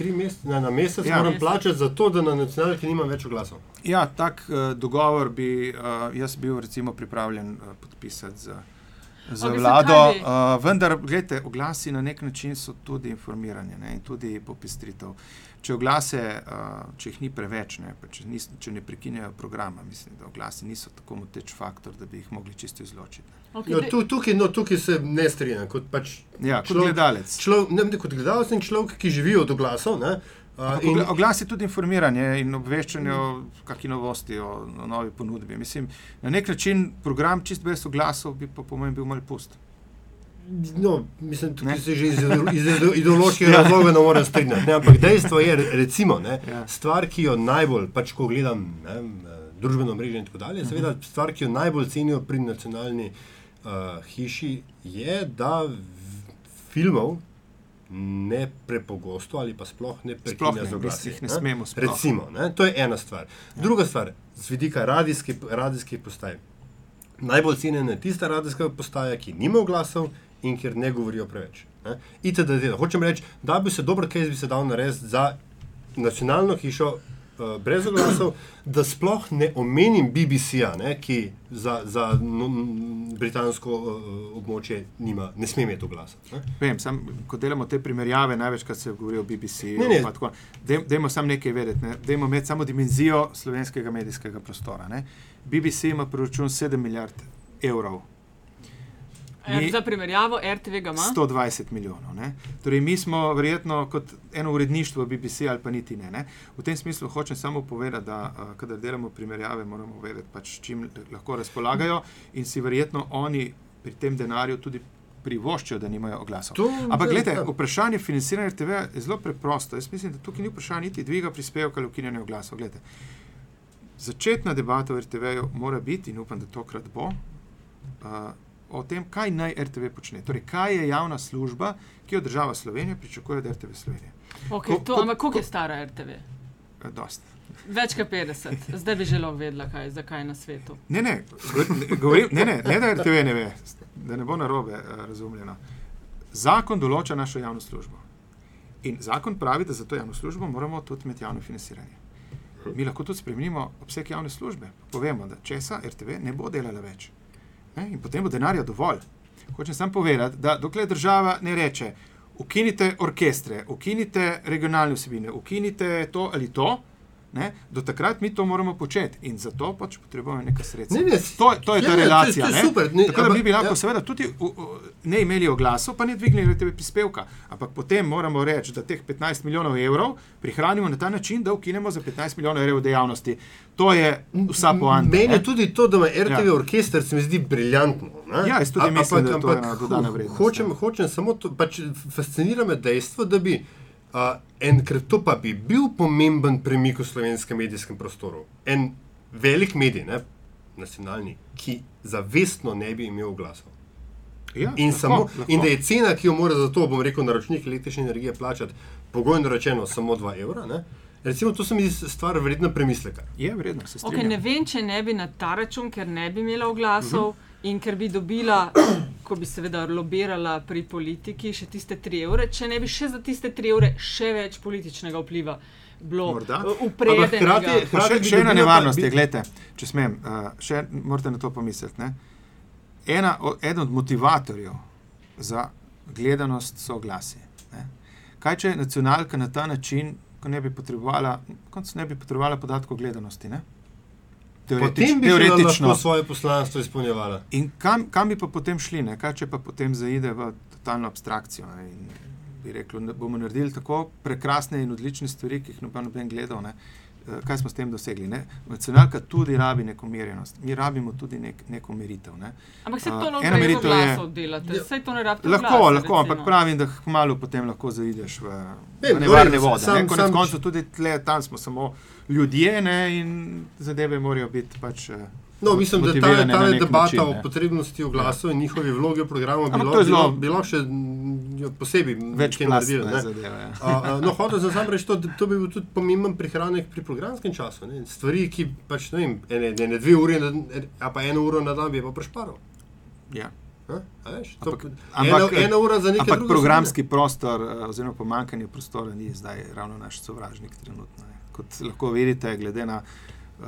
mesec, na, na mesec ja. moram plačati za to, da na nacionalki nimam več glasov. Ja, tak uh, dogovor bi uh, jaz bil recimo pripravljen uh, podpisati z, z okay, vlado. Uh, vendar, gledajte, oglasi na nek način so tudi informiranje ne, in tudi popestritev. Če oglase, uh, če jih ni preveč, ne, če, nis, če ne prekinjajo programa, mislim, da oglasi niso tako moteč faktor, da bi jih mogli čisto izločiti. Okay, no, tu, tukaj, no, tukaj se ne strinjam. Kot, pač ja, kot človek, gledalec. Človek, ne, kot gledalec in človek, ki živi od oglasov. Ne, uh, in, oglas je tudi informiranje in obveščanje o kakšni novosti, o, o novi ponudbi. Mislim, na nek način program čist brez oglasov bi po, po mojem bil mal pust. No, mislim, da se že iz, iz ideoloških ja. razlogov ne morem strinjati. Ampak dejstvo je, recimo, ne, ja. stvar, ki jo najbolj, pač, ko gledam ne, družbeno mrežo in tako dalje, seveda, stvar, ki jo najbolj cenijo pri nacionalni uh, hiši, je, da filmov ne prepogosto ali pa sploh ne prekinja z oglasi. Ne smemo sploh. Recimo, ne, to je ena stvar. Ja. Druga stvar, z vidika radijskih radijski postaj. Najbolj cenjena je tista radijska postaja, ki nima glasov in kjer ne govorijo preveč. Ne? Hočem reči, da bi se dobro kaj bi se dal narediti za nacionalno hišo uh, brez oglasov, da sploh ne omenim BBC-ja, ki za, za no, britansko uh, območje nima, ne sme imeti oglasa. Vem, sam, ko delamo te primerjave, največkrat se govori o BBC-ju. Dajmo samo nekaj vedeti, ne? dajmo imeti samo dimenzijo slovenskega medijskega prostora. Ne? BBC ima proračun 7 milijard evrov Mi, za primerjavo, RTV ga ima 120 milijonov. Torej, mi smo verjetno kot eno uredništvo BBC ali pa niti ne. ne. V tem smislu hočem samo povedati, da uh, kadar delamo primerjave, moramo vedeti, pač, čim lahko razpolagajo in si verjetno oni pri tem denarju tudi. Privoščijo, da nimajo oglasov. Ampak, gledajte, vprašanje financiranja RTV je zelo preprosto. Jaz mislim, da tukaj ni vprašanje niti dviga prispevka ali ukinjanja oglasov. Gledajte, začetna debata o RTV-ju mora biti, in upam, da tokrat bo, uh, o tem, kaj naj RTV počne. Torej, kaj je javna služba, ki jo država Slovenija pričakuje od RTV Slovenije. Okay, ko, to, ampak koliko je stara RTV? Eh, dost. Več kot 50, zdaj bi želel vedeti, zakaj je na svetu. Ne, ne, govorim, ne, ne, ne, da RTV ne ve, da ne bo narobe uh, razumljeno. Zakon določa našo javno službo. In zakon pravi, da za to javno službo moramo tudi imeti javno financiranje. Mi lahko tudi spremenimo obseg javne službe. Povemo, da česa RTV ne bo delala več. Ne? In potem bo denarja dovolj. Hočem samo povedati, da dokler država ne reče, ukinite orkestre, ukinite regionalne vsebine, ukinite to ali to, Ne? Do takrat mi to moramo početi in zato pač potrebujemo nekaj sredstev. Ne, ne, to, to je ta ja relacija. To, to je super, ne, Tako da bi lahko, ja. seveda, tudi u, u, ne imeli oglasov, pa ne dvignili tebe prispevka. Ampak potem moramo reči, da teh 15 milijonov evrov prihranimo na ta način, da ukinemo za 15 milijonov evrov dejavnosti. To je vsa poanta. Meni je tudi to, da ima RTV ja. orkester, se mi zdi briljantno. Ne? Ja, jaz tudi mislim, da ampak, je to dodana vrednost. Hočem, ja. hočem samo to, pač fascinira me dejstvo, da bi. Uh, enkrat to pa bi bil pomemben premik v slovenskem medijskem prostoru. En velik medij, ne, nacionalni, ki zavestno ne bi imel glasov. Ja, in, lahko, samo, lahko. in da je cena, ki jo mora za to, bom rekel, naročnik električne energije plačati, pogojno rečeno samo 2 evra. Ne? Recimo, to se mi zdi stvar vredna premisleka. Je vredno, se okay, ne vem, če ne bi na ta račun, ker ne bi imela oglasov uh -huh. in ker bi dobila, ko bi seveda lobirala pri politiki, še tiste 3 evre, če ne bi še za tiste 3 evre še več političnega vpliva. Upreden. Še, še ena nevarnost je, gledajte, če smem, uh, še morate na to pomisliti. Ena, eden od motivatorjev za gledanost so glasje. Kaj če nacionalka na ta način ko ne bi potrebovala, ne bi potrebovala podatkov o gledanosti. Ne? Teoretič, bi teoretično svoje poslanstvo izpolnjevala. In kam, kam bi pa potem šli, ne? kaj če pa potem zaide v totalno abstrakcijo? Bi rekel, da bomo naredili tako prekrasne in odlične stvari, ki jih noben gledal. Ne? Eh, kaj smo s tem dosegli. Nacionalka tudi rabi neko merjenost, mi rabimo tudi nek, neko meritev. Ne. Ampak se to uh, lahko meritev je, delate, ja, to ne rabite. Lahko, glas, lahko ampak pravim, da malo potem lahko zaideš v, v nevarne vode. Sam, ne. Konec sam, koncu tudi tle, tam smo samo ljudje ne, in zadeve morajo biti pač. Uh, No, mislim, da ta, ta debata način, o potrebnosti oglasov in njihovi vlogi v programu bi bilo, bilo, bilo še posebej več narediti. Ja. No, hotel sem samo reči, to, to bi bil tudi pomemben prihranek pri programskem času. Ne. Stvari, ki pač ne vem, ene, ene dve uri, a pa eno uro na dan bi pa prešparal. Ja. Veš, to, ampak, ena, ena ura za nekaj. Ampak programski zbine. prostor, eh, oziroma pomankanje prostora, ni zdaj ravno naš sovražnik trenutno. Ne. Kot lahko vidite, glede na uh,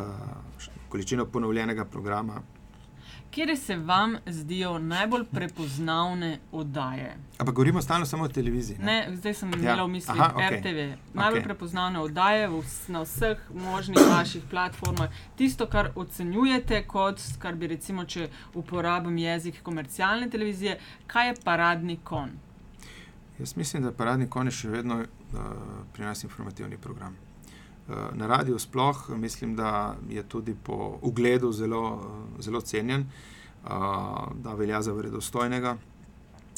količino ponovljenega programa. Kje se vam zdijo najbolj prepoznavne oddaje? Ampak govorimo stalno samo o televiziji. Ne? Ne, zdaj sem ja. imel v mislih Aha, okay. RTV. Najbolj okay. prepoznavne oddaje na vseh možnih vaših platformah. Tisto, kar ocenjujete kot, kar bi recimo, če uporabim jezik komercialne televizije, kaj je paradni kon? Jaz mislim, da paradni kon je še vedno uh, pri nas informativni program. Eh, na radiju sploh, mislim, da je tudi po ugledu zelo, zelo cenjen, eh, da velja za vredostojnega.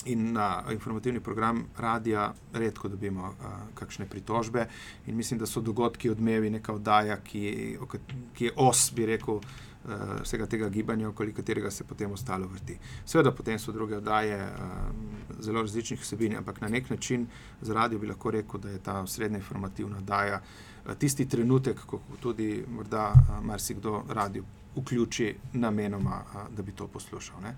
In na informativni program radia redko dobimo uh, kakšne pritožbe, in mislim, da so dogodki odmevi neka oddaja, ki, ki je os, bi rekel, uh, vsega tega gibanja, okoli katerega se potem ostalo vrti. Seveda, potem so druge oddaje uh, zelo različnih vsebin, ampak na nek način za radio bi lahko rekel, da je ta srednja informativna oddaja uh, tisti trenutek, ko tudi morda marsikdo radio vključi namenoma, da bi to poslušal. Ne.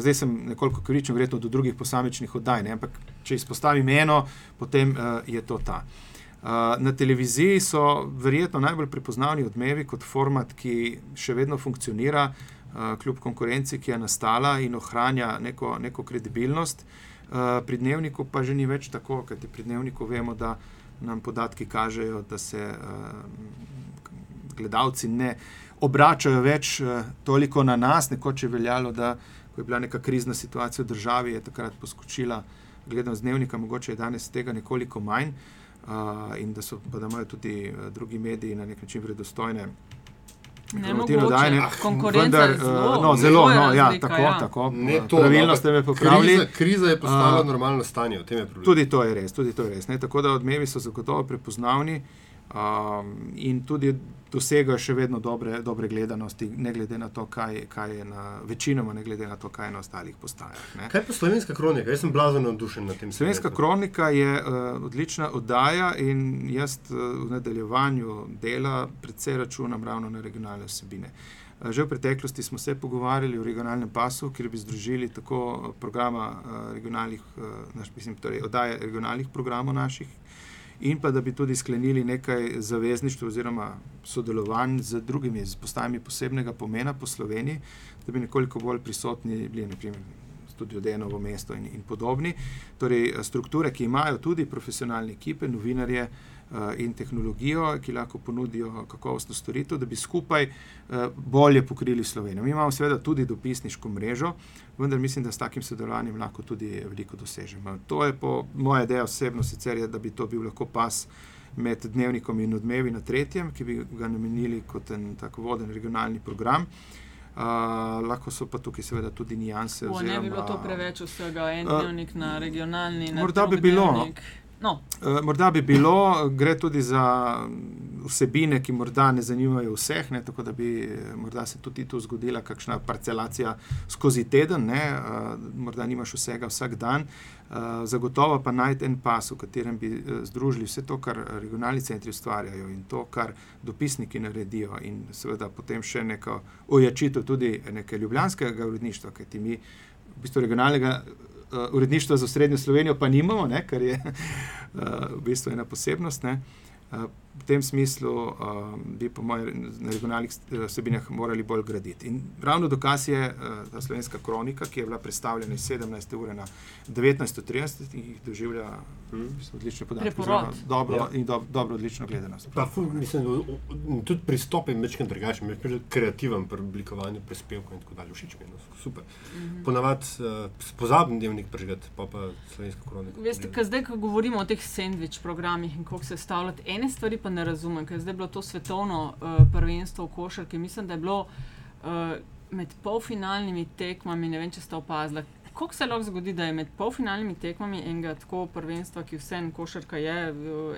Zdaj sem nekoliko kričen, verjetno do drugih posamičnih oddaj, ne, ampak če izpostavim eno, potem je to ta. Na televiziji so verjetno najbolj prepoznavni odmevi kot format, ki še vedno funkcionira, kljub konkurenci, ki je nastala in ohranja neko, neko kredibilnost. Pri dnevniku pa že ni več tako, kajti pri dnevniku vemo, da nam podatki kažejo, da se uh, gledalci ne obračajo več uh, toliko na nas, nekoč je veljalo, da je bila neka krizna situacija v državi, je takrat poskočila gledanje dnevnika, mogoče je danes tega nekoliko manj uh, in da so pa da imajo tudi uh, drugi mediji na nek način vredostojne. Ne mogoče, dajne, konkurenca vendar, zelo, no, zelo no, ja, tako, ja. tako. Ne, to, pravilno no, ste me popravili. Kriza, kriza je postala uh, normalno stanje, v tem je problem. Tudi to je res, tudi to je res. Ne, tako da odmevi so zagotovo prepoznavni. Uh, um, in tudi dosegajo še vedno dobre, dobre gledanosti, ne glede na to, kaj, kaj je na večinoma, ne glede na to, kaj je na ostalih postajah. Ne. Kaj pa slovenska kronika? Jaz sem blazno navdušen nad tem. Slovenska svetu. kronika je uh, odlična oddaja in jaz uh, v nadaljevanju dela predvsej računam ravno na regionalne vsebine. Uh, že v preteklosti smo se pogovarjali o regionalnem pasu, kjer bi združili tako programa regionalnih, naš, mislim, torej oddaje regionalnih programov naših, in pa da bi tudi sklenili nekaj zavezništv oziroma sodelovanj z drugimi postajami posebnega pomena po Sloveniji, da bi nekoliko bolj prisotni bili, naprimer. Tudi od enovo mesto in, in podobni. Torej, strukture, ki imajo tudi profesionalne ekipe, novinarje, uh, in tehnologijo, ki lahko ponudijo kakovostno storitev, da bi skupaj eh, bolje pokrili Slovenijo. Mi imamo seveda tudi dopisniško mrežo, vendar mislim, da s takim sodelovanjem lahko tudi veliko dosežemo. To je po moje ideje osebno sicer, je, da bi to bil lahko pas. Med dnevnikom in odmevi na tretjem, ki bi ga namenili kot en tako voden regionalni program. Uh, lahko so pa tukaj, seveda, tudi nijanse. Ne bi bilo to preveč vsega, en dnevnik uh, na regionalni. Morda bi bilo. No. No. Uh, morda bi bilo, gre tudi za vsebine, ki morda ne zanimajo vseh, ne, tako da bi morda se tudi tu zgodila kakšna parcelacija skozi teden, ne, uh, morda nimaš vsega vsak dan. Zagotovo pa najti en pas, v katerem bi združili vse to, kar regionalni centri ustvarjajo in to, kar dopisniki naredijo, in seveda potem še neko ojačitev tudi nekega ljubljanskega uredništva, kajti mi v bistvu regionalnega uh, uredništva za srednjo Slovenijo pa nimamo, ne, kar je uh, v bistvu ena posebnost. Ne. Uh, v tem smislu uh, bi, po mojem, na regionalnih vsebinah morali bolj graditi. In ravno dokaz je uh, ta slovenska kronika, ki je bila predstavljena iz 17. ure na 19.30 in jih doživlja hmm. odlične podatke. Dobro ja. in do, dobro, odlično gledanost. Pa, ful, mislim, tudi pristop je večkrat drugačen, več kreativen pri oblikovanju prispevkov in tako dalje. Všeč mi je, no, super. Hmm. Ponavadi uh, pozabim dnevnik prežgati, pa pa slovenska kronika. Veste, kaj zdaj, ko govorimo o teh sandvič programih in kako se stavljati, ene stvari pa ne razumem, ker zdaj je bilo to svetovno uh, prvenstvo v košarki. Mislim, da je bilo uh, med polfinalnimi tekmami, ne vem, če ste opazili. Kako se lahko zgodi, da je med polfinalnimi tekmami enega tako prvenstva, ki vse en košarka je,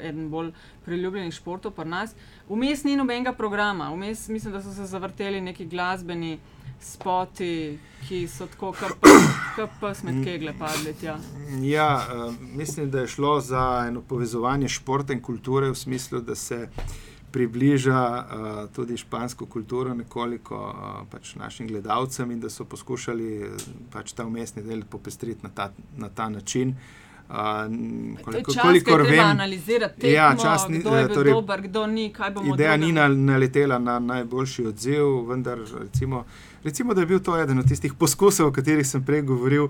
eden bolj priljubljenih športov pri nas, vmes ni nobenega programa, vmes mislim, da so se zavrteli neki glasbeni spoti, ki so tako, kot pa smo kegle padli. Tja. Ja, uh, mislim, da je šlo za eno povezovanje športa in kulture v smislu, da se približa uh, tudi špansko kulturo nekoliko uh, pač našim gledalcem in da so poskušali pač ta umestni del popestriti na ta, na ta način. Uh, koliko, koliko vem, analizirati tekmo, ja, čas ni, kdo je torej, dober, kdo ni. Ideja ni naletela na najboljši odziv, vendar recimo. Recimo, da je bil to eden od tistih poskusov, o katerih sem prej govoril.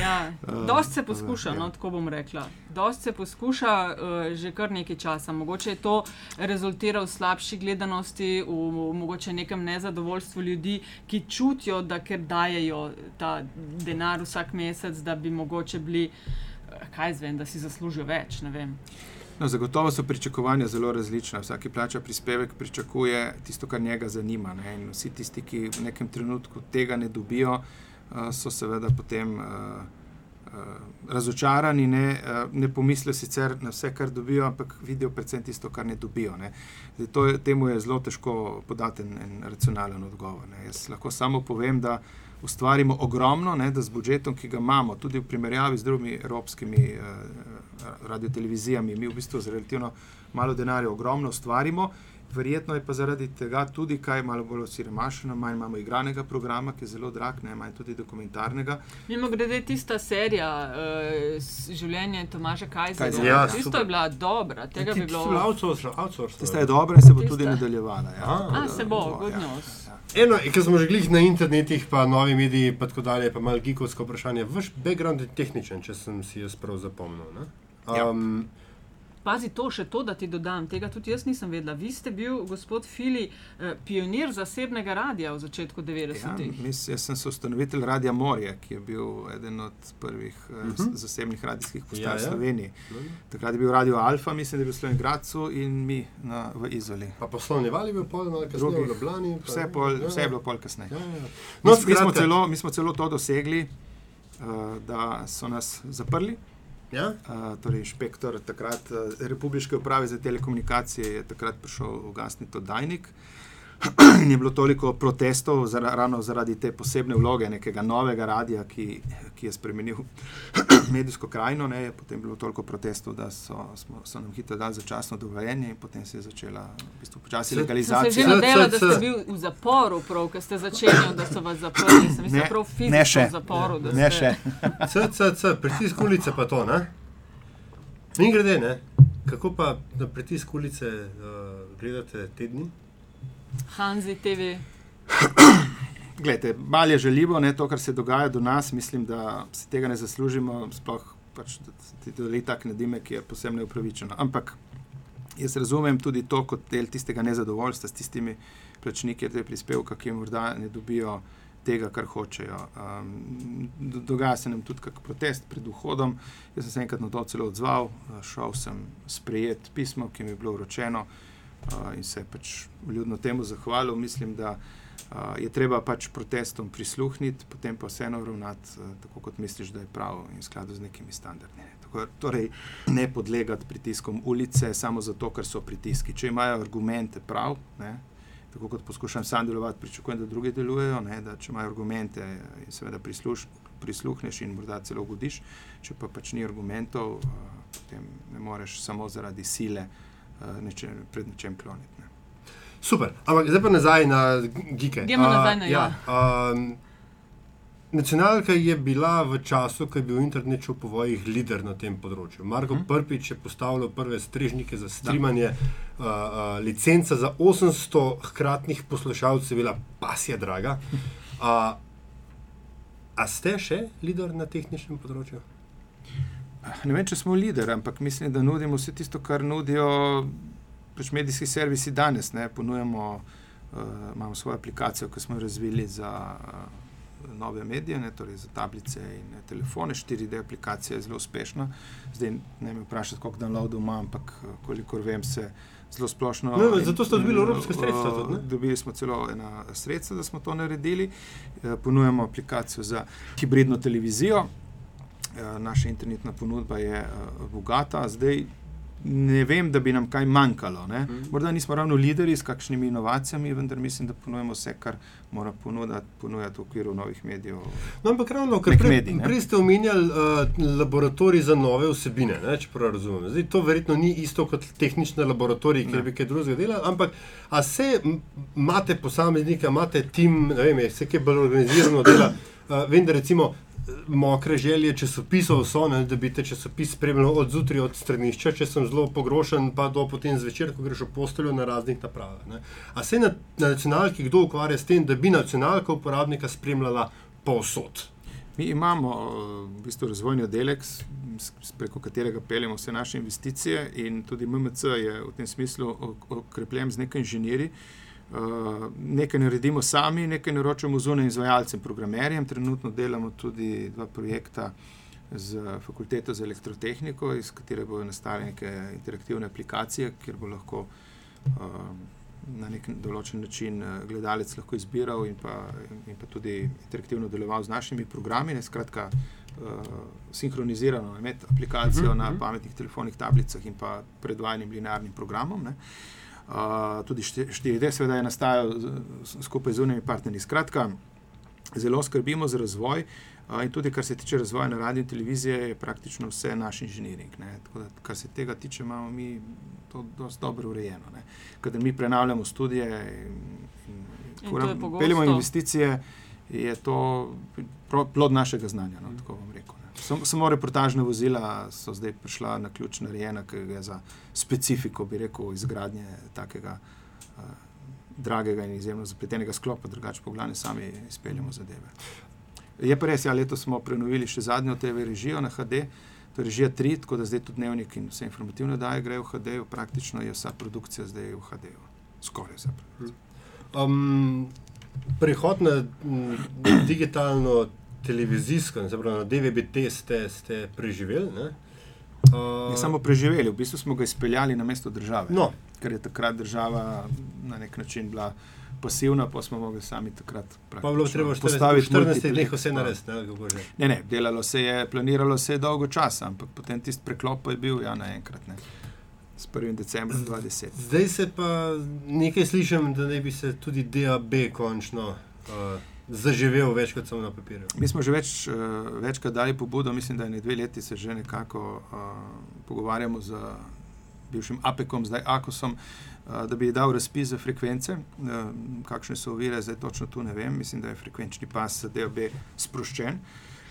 ja, dosti se poskuša, no, tako bom rekla. Dosti se poskuša uh, že kar nekaj časa. Mogoče je to rezultiralo v slabši gledanosti, v, v mogoče nekem nezadovoljstvu ljudi, ki čutijo, da ker dajejo ta denar vsak mesec, da bi mogoče bili, uh, kaj zvem, da si zaslužijo več. No, zagotovo so pričakovanja zelo različna. Vsak, ki plača prispevek, pričakuje tisto, kar njega zanima. Vsi tisti, ki v nekem trenutku tega ne dobijo, uh, so seveda potem uh, uh, razočarani. Ne, ne pomislijo sicer na vse, kar dobijo, ampak vidijo predvsem tisto, kar ne dobijo. Ne. Zdaj, to, temu je zelo težko podati en, en racionalen odgovor. Ne. Jaz lahko samo povem, da ustvarimo ogromno, ne, da z budžetom, ki ga imamo, tudi v primerjavi z drugimi evropskimi uh, radiotelevizijami, mi v bistvu z relativno malo denarja ogromno ustvarimo. Verjetno je pa zaradi tega tudi kaj malo bolj osiremašeno, manj imamo igranega programa, ki je zelo drag, ne manj tudi dokumentarnega. Mimo grede, tista serija uh, življenje Tomaža Kajzera, ja, tisto je bila dobra. Tega bi bilo outsourcing. Tista je dobra in se bo tista. tudi nadaljevala. Ja. A, A, se bo, godnost. Ja. Eno, ki smo že glih na internetu, pa novi mediji, pa tako dalje, pa malo gigovsko vprašanje. Vaš background je tehničen, če sem si jaz prav zapomnil. Um, Pazi to, še to, da ti dodam, tega tudi jaz nisem vedela. Vi ste bil, gospod Fili, eh, pionir zasebnega radia v začetku 90-ih. Ja, jaz sem ustanovitelj Radia Morje, ki je bil eden od prvih uh eh, -huh. Mhm. zasebnih radijskih postaj ja, v ja. Sloveniji. Ja. Takrat je bil Radio Alfa, mislim, da je bil v Sloveniji Gracu in mi na, v Izoli. Pa poslovnevali bi pol, malo kasneje v Ljubljani. Pa, vse, pol, ja, vse je bilo pol kasneje. Ja, ja. No, mi, mi, smo celo, mi smo celo to dosegli, uh, da so nas zaprli. Ja? Uh, torej, inšpektor takrat, uh, Republike uprave za telekomunikacije je takrat prišel ugasniti oddajnik. Ni bilo toliko protestov, zara, ravno zaradi te posebne vloge nekega novega radia, ki, ki je spremenil medijsko krajino. Ne, je potem bilo toliko protestov, da so, smo, so nam hitro dali začasno dovoljenje in potem se je začela v bistvu počasi legalizacija. Se je že nadelo, da ste bili v zaporu, prav, ker ste začeli, da so vas zaprli. Sem mislil, prav fizično ne še. v zaporu. Ne še. C, c, c, pritisk ulice pa to, ne? In grede, ne? Kako pa na pritisk ulice uh, gledate tedni? Hanzi TV. Glede, malo je žaljivo, ne, to, kar se dogaja do nas. Mislim, da si tega ne zaslužimo, sploh pač, da ti to le tako nadime, ki je posebno upravičeno. Ampak jaz razumem tudi to kot del tistega nezadovoljstva s tistimi plačniki, te prispevke, ki morda ne dobijo tega, kar hočejo. Um, dogaja se nam tudi kak protest pred vhodom. Jaz sem se enkrat na to celo odzval, šel sem sprejet pismo, ki mi je bilo vročeno uh, in se pač ljudno temu zahvalil. Mislim, da je treba pač protestom prisluhniti, potem pa vseeno ravnati tako, kot misliš, da je prav in v skladu z nekimi standardi. Tako, torej, ne podlegati pritiskom ulice samo zato, ker so pritiski. Če imajo argumente prav, ne, tako kot poskušam sam delovati, pričakujem, da drugi delujejo, ne, da če imajo argumente in seveda prisluš, prisluhneš in morda celo godiš, če pa pač ni argumentov, potem ne moreš samo zaradi sile uh, neče, pred nečem kloniti. Ne. Super, ampak zdaj pa nazaj na Gike. Gremo uh, nazaj na ja. ja. Um, Nacionalka je bila v času, ko je bil internet v povojih lider na tem področju. Marko hmm. Prpič je postavil prve strežnike za streamanje, uh, uh, licenca za 800 hkratnih poslušalcev je bila pasja draga. Uh, a ste še lider na tehničnem področju? Ne vem, če smo lider, ampak mislim, da nudimo vse tisto, kar nudijo pač medijski servisi danes. Ne? Ponujemo, uh, imamo svojo aplikacijo, ki smo jo razvili za. Uh, nove medije, ne, torej za tablice in ne, telefone. 4D aplikacija je zelo uspešna. Zdaj ne me vprašati, koliko downloadov ima, ampak kolikor vem, se zelo splošno. No, in, zato ste dobili evropske sredstva. Tudi, dobili smo celo ena sredstva, da smo to naredili. E, ponujemo aplikacijo za hibridno televizijo. E, naša internetna ponudba je e, bogata. Zdaj, ne vem, da bi nam kaj manjkalo. Mm. Morda nismo ravno lideri s kakšnimi inovacijami, vendar mislim, da ponujemo vse, kar mora ponudati, ponujati v okviru novih medijev. No, ampak ravno, ker prej, prej ste omenjali uh, laboratorij za nove vsebine, ne, če prav razumem. Zdaj, to verjetno ni isto kot tehnični laboratorij, kjer bi kaj drugega delali, ampak a se imate posameznike, imate tim, ne vem, vse, ki je bolj organizirano dela. Uh, vem, da recimo mokre želje časopisov so, ne, da bi te časopis spremljal od zjutraj od stranišča, če sem zelo pogrošen, pa do potem zvečer, ko greš v posteljo na raznih napravah. A se na, na nacionalki kdo ukvarja s tem, da bi nacionalka uporabnika spremljala povsod? Mi imamo v bistvu razvojni oddelek, preko katerega peljemo vse naše investicije, in tudi MMC je v tem smislu okrepljen z nekaj inženirji. Eh, nekaj naredimo sami, nekaj naročamo zunaj izvajalcem, programerjem. Trenutno delamo tudi dva projekta z fakulteto za elektrotehniko, iz katere bodo nastale neke interaktivne aplikacije, kjer bo lahko uh, na nek določen način eh, gledalec lahko izbiral in pa, in pa tudi interaktivno deloval z našimi programi. Ne, skratka, uh, sinhronizirano imeti aplikacijo uh mhm, -huh. na mhm. pametnih telefonih, tablicah in pa predvajanjem linearnim programom. Ne. Uh, tudi 4D, seveda, je nastajal skupaj z unimi partnerji. Skratka, zelo skrbimo za razvoj. Uh, in tudi, kar se tiče razvoja na radiju in televiziji, je praktično vse naš inženiring. Da, kar se tega tiče, imamo mi to dosti dobro urejeno. Ker mi prenavljamo študije in, in, in peljemo investicije, je to plod našega znanja. No, tako bom rekel. Samo, samo reportažna vozila so zdaj prišla na ključ narejena, ki je za specifiko, bi rekel, izgradnje takega uh, dragega in izjemno zapletenega sklopa, drugače pa glavni sami izpeljemo zadeve. Je pa res, ja, letos smo prenovili še zadnjo TV režijo na HD, to je režija 3, tako da zdaj tudi dnevnik in vse informativne daje grejo v HD, praktično je vsa produkcija zdaj v HD, skoraj vsa produkcija. Um, prehod na digitalno televizijsko, ne pravi na DVB-T ste, ste preživeli. Ne? Uh, ne samo preživeli, v bistvu smo ga izpeljali na mesto države. No. Ker je takrat država na nek način bila pasivna, pa smo mogli sami takrat postaviti 14 dni, vse narediti. Ne, ne, ne, delalo se je, planiralo se je dolgo časa, ampak potem tisti preklop je bil ja, naenkrat. S 1. decembrom 2010. Zdaj se pa nekaj slišim, da ne bi se tudi DAB končno uh, zaživel več kot samo na papirju. Mi smo že več, uh, večkrat dali pobudo, mislim, da je ne dve leti se že nekako uh, pogovarjamo z bivšim APEC-om, zdaj AKOS-om, uh, da bi dal razpis za frekvence. Uh, kakšne so ovire, zdaj točno tu ne vem. Mislim, da je frekvenčni pas DOB sproščen.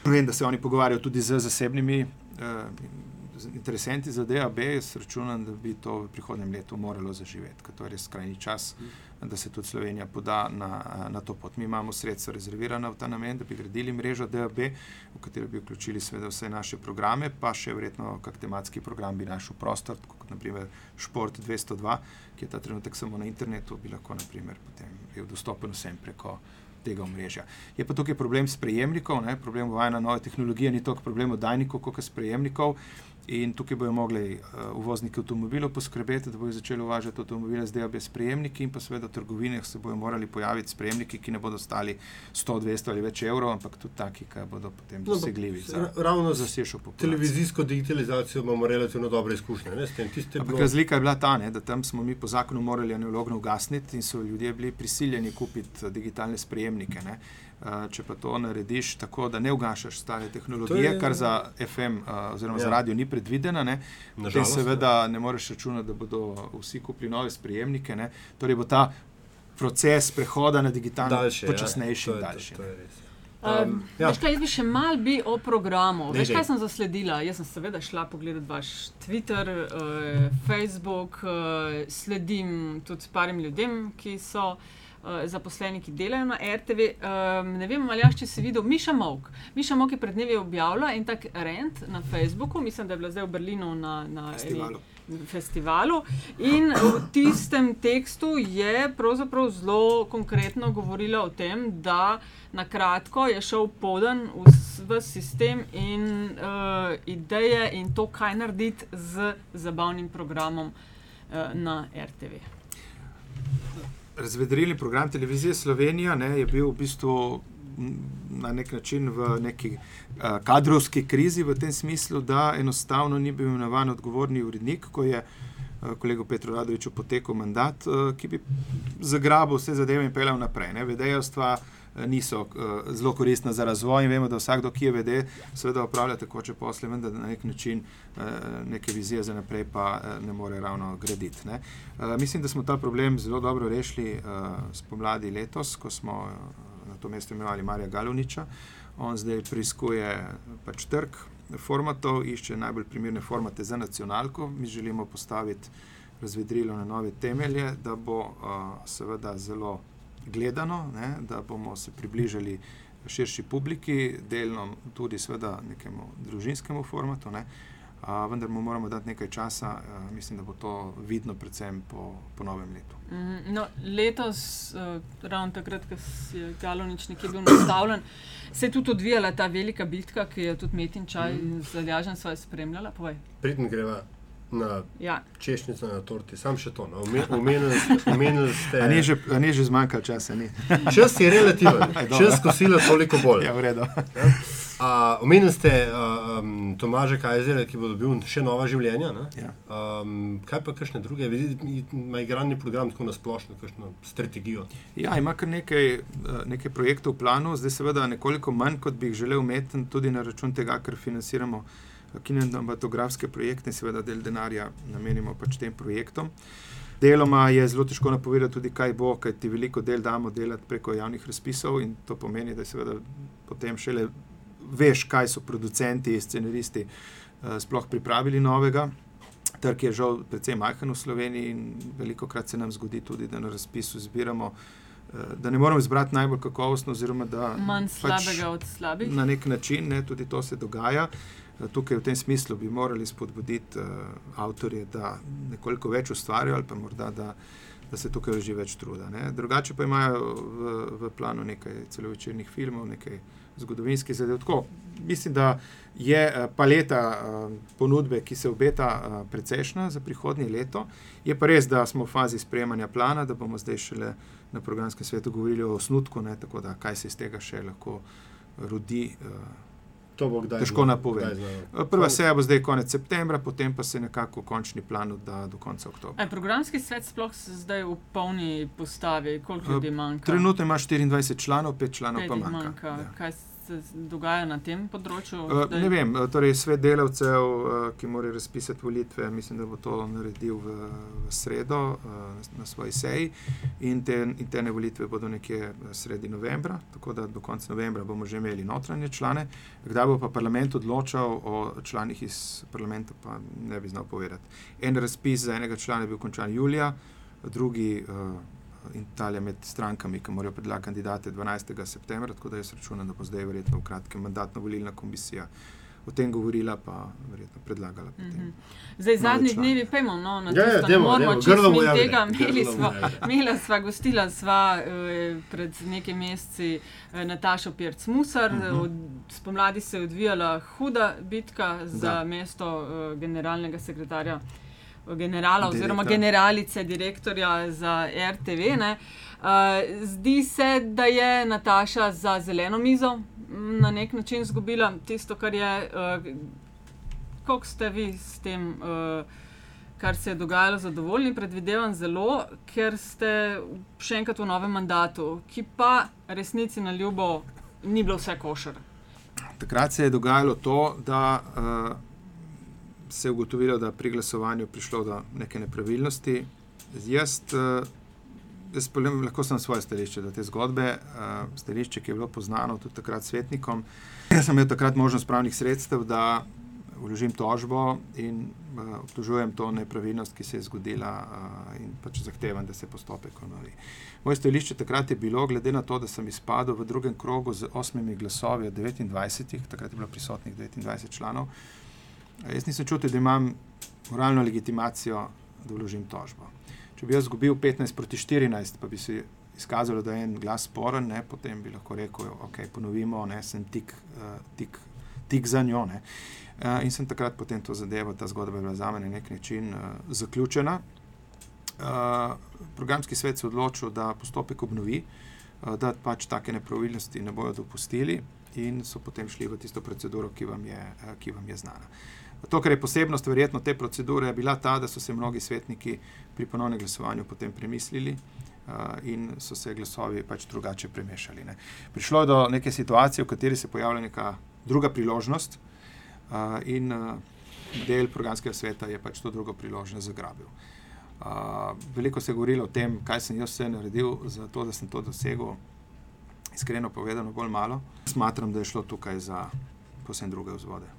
Vem, da se oni pogovarjajo tudi z zasebnimi. Uh, interesenti za DAB, jaz računam, da bi to v prihodnem letu moralo zaživeti, ker to je res skrajni čas, da se tudi Slovenija poda na, na to pot. Mi imamo sredstva rezervirana v ta namen, da bi gradili mrežo DAB, v katero bi vključili vse naše programe, pa še verjetno kak tematski program bi našel prostor, kot naprimer Šport 202, ki je ta trenutek samo na internetu, bi lahko naprimer potem bil dostopen vsem preko. Tega omrežja. Je pa tukaj problem sprejemnikov, ne? problem uvajanja nove tehnologije, ni toliko problem oddajnikov, kot sprejemnikov. In tukaj bodo mogli uh, uvozniki avtomobilov poskrbeti, da bodo začeli uvažati avtomobile z DAB sprejemniki, in pa seveda v trgovinah se bodo morali pojaviti sprejemniki, ki ne bodo stali 100, 200 ali več evrov, ampak tudi taki, ki bodo potem no, dosegljivi. No, za, ravno za širšo populacijo. Televizijsko digitalizacijo imamo relativno dobre izkušnje. Ne, bilo... Razlika je bila ta, ne, da tam smo mi po zakonu morali analogno ugasniti in so ljudje bili prisiljeni kupiti digitalne sprejemnike. Ne. Če pa to narediš tako, da ne ugašaš stare tehnologije, je, kar za FM oziroma ja. za radio ni predvideno, potem seveda ja. ne moreš računati, da bodo vsi kupili nove sprejemnike. Ne. Torej bo ta proces prehoda na digitalno daljši, ja. počasnejši in daljši. To, to Um, ja. Kaj, jaz bi še malo bi o programu. Veš, kaj sem zasledila? Jaz sem seveda šla pogledat vaš Twitter, uh, Facebook, uh, sledim tudi s parim ljudem, ki so uh, uh, zaposleni, ki delajo na RTV. Um, ne vem, ali če si videl Miša Mok. Miša Mok je pred dnevi objavila en tak rent na Facebooku, mislim, da je bila zdaj v Berlinu na, na festivalu. festivalu. In v tistem tekstu je pravzaprav zelo konkretno govorila o tem, da na kratko je šel podan v, v sistem in uh, ideje in to, kaj narediti z zabavnim programom uh, na RTV razvedrili program televizije Slovenija, ne, je bil v bistvu na nek način v neki uh, kadrovski krizi, v tem smislu, da enostavno ni bil imenovan odgovorni urednik, ko je uh, kolegu Petru Radoviču potekel mandat, uh, ki bi zagrabil vse zadeve in pelal naprej. Vedejstva niso uh, zelo koristna za razvoj in vemo, da vsakdo, ki je vede, seveda upravlja takoče posle, vendar na nek način uh, neke vizije za naprej pa ne more ravno graditi. Uh, mislim, da smo ta problem zelo dobro rešili spomladi letos, ko smo na to mesto imenovali Marija Galovniča. On zdaj preiskuje pač trg formatov, išče najbolj primerne formate za nacionalko. Mi želimo postaviti razvedrilo na nove temelje, da bo uh, seveda zelo gledano, ne, da bomo se približali širši publiki, delno tudi seveda nekemu družinskemu formatu. Ne. A, vendar mu moramo dati nekaj časa, a, mislim, da bo to vidno, predvsem po, po novem letu. Mm, no, letos, uh, ravno takrat, ko je Galonič nekje bil nastavljen, se je tudi odvijala ta velika bitka, ki je tudi Metin Čaj mm. zalažen svoje spremljala. Pridem greva na ja. češnjico na torti, sam še to. No. Omenili ste. Ni že, že zmanjkalo časa. Ni. Čas je relativen, čas kosila toliko bolj. Ja, ja? Omenili ste uh, um, Tomaža Kajzera, ki bo dobil še nova življenja. Ja. Um, kaj pa kakšne druge? Ima igrani program tako na splošno, kakšno strategijo? Ja, ima kar nekaj, nekaj projektov v planu, zdaj seveda nekoliko manj, kot bi jih želel imeti, tudi na račun tega, ker financiramo kinematografske projekte in seveda del denarja namenimo pač tem projektom. Deloma je zelo težko napovedati tudi, kaj bo, kaj ti veliko del damo delati preko javnih razpisov in to pomeni, da seveda potem šele veš, kaj so producenti, scenaristi uh, sploh pripravili novega. Trg je žal precej majhen v Sloveniji in veliko krat se nam zgodi tudi, da na razpisu zbiramo uh, Da ne moramo izbrati najbolj kakovostno, oziroma da manj pač slabega od slabih. Na nek način, ne, tudi to se dogaja. Uh, Tukaj v tem smislu bi morali spodbuditi uh, avtorje, da nekoliko več ustvarjajo, ali pa morda, da, da se tukaj vloži več truda. Ne. Drugače pa imajo v, v planu nekaj celovečernih filmov, nekaj zgodovinskih zadev. Tako, mislim, da je uh, paleta uh, ponudbe, ki se obeta, uh, precejšna za prihodnje leto. Je pa res, da smo v fazi sprejemanja plana, da bomo zdaj šele na programskem svetu govorili o osnutku, ne, tako da kaj se iz tega še lahko rodi. Uh, Težko napovedati. Prva seja bo zdaj konec septembra, potem pa se nekako končni plan da do konca oktobra. Je programski svet sploh zdaj v polni postavi, koliko ljudi manjka? Trenutno ima 24 članov, 5 članov Pet pa manjka. manjka. Ja se dogaja na tem področju? Uh, ne vem, eh, torej svet delavcev, uh, ki morajo razpisati volitve, mislim, da bo to naredil v, v sredo uh, na svoji seji. In te interne volitve bodo nekje sredi novembra, tako da do konca novembra bomo že imeli notranje člane. Kdaj bo pa parlament odločal o članih iz parlamenta, pa ne bi znal povedati. En razpis za enega člana je bil končan julija, drugi. Uh, in talje med strankami, ki morajo predlagati kandidate 12. septembra. Tako da jaz računam, da bo zdaj verjetno v kratkem mandatna volilna komisija o tem govorila, pa verjetno predlagala. Mm -hmm. Zdaj, zadnji dnevi pejmo no, na ja, ja, moramo čez tega. Imeli smo, imela sva, gostila sva eh, pred nekaj meseci eh, Natašo Pirc-Musar. Mm -hmm. Spomladi se je odvijala huda bitka za da. mesto eh, generalnega sekretarja, generala Direktor. oziroma generalice, direktorja za RTV. Ne. Uh, zdi se, da je Nataša za zeleno mizo na nek način izgubila tisto, kar je. Uh, Kako ste vi s tem, uh, kar se je dogajalo, zadovoljni? Predvidevam zelo, ker ste še enkrat v novem mandatu, ki pa resnici na ljubo ni bilo vse košar. Takrat se je dogajalo to, da uh, se je ugotovilo, da pri glasovanju prišlo do neke nepravilnosti. Jaz, uh, jaz povem, lahko sem svoje stališče do te zgodbe, uh, stališče, ki je bilo poznano tudi takrat svetnikom. Jaz sem imel takrat možnost pravnih sredstev, da vložim tožbo in uh, obtožujem to nepravilnost, ki se je zgodila, uh, in pač zahtevam, da se postopek ponovi. Moje stališče takrat je bilo, glede na to, da sem izpadel v drugem krogu z osmimi glasovi od 29, takrat je bilo prisotnih 29 članov. Jaz nisem čutil, da imam moralno legitimacijo, da vložim tožbo. Če bi jaz izgubil 15 proti 14, pa bi se izkazalo, da je en glas sporen, ne, potem bi lahko rekel, da okay, ponovimo, da sem tik, uh, tik, tik za njo. Uh, in sem takrat potem to zadevo, ta zgodba je bila za me na nek način uh, zaključena. Uh, programski svet se je odločil, da postopek obnovi, uh, da pač take nepravilnosti ne bodo dopustili, in so potem šli v tisto proceduro, ki vam je, uh, ki vam je znana. To, kar je posebnost verjetno te procedure, je bila ta, da so se mnogi svetniki pri ponovnem glasovanju potem premislili uh, in so se glasovi pač drugače premešali. Ne. Prišlo je do neke situacije, v kateri se pojavlja neka druga priložnost uh, in uh, del programskega sveta je pač to drugo priložnost zagrabil. Uh, veliko se je govorilo o tem, kaj sem jaz vse naredil za to, da sem to dosegel. Iskreno povedano, bolj malo. Smatram, da je šlo tukaj za posebno druge vzvode.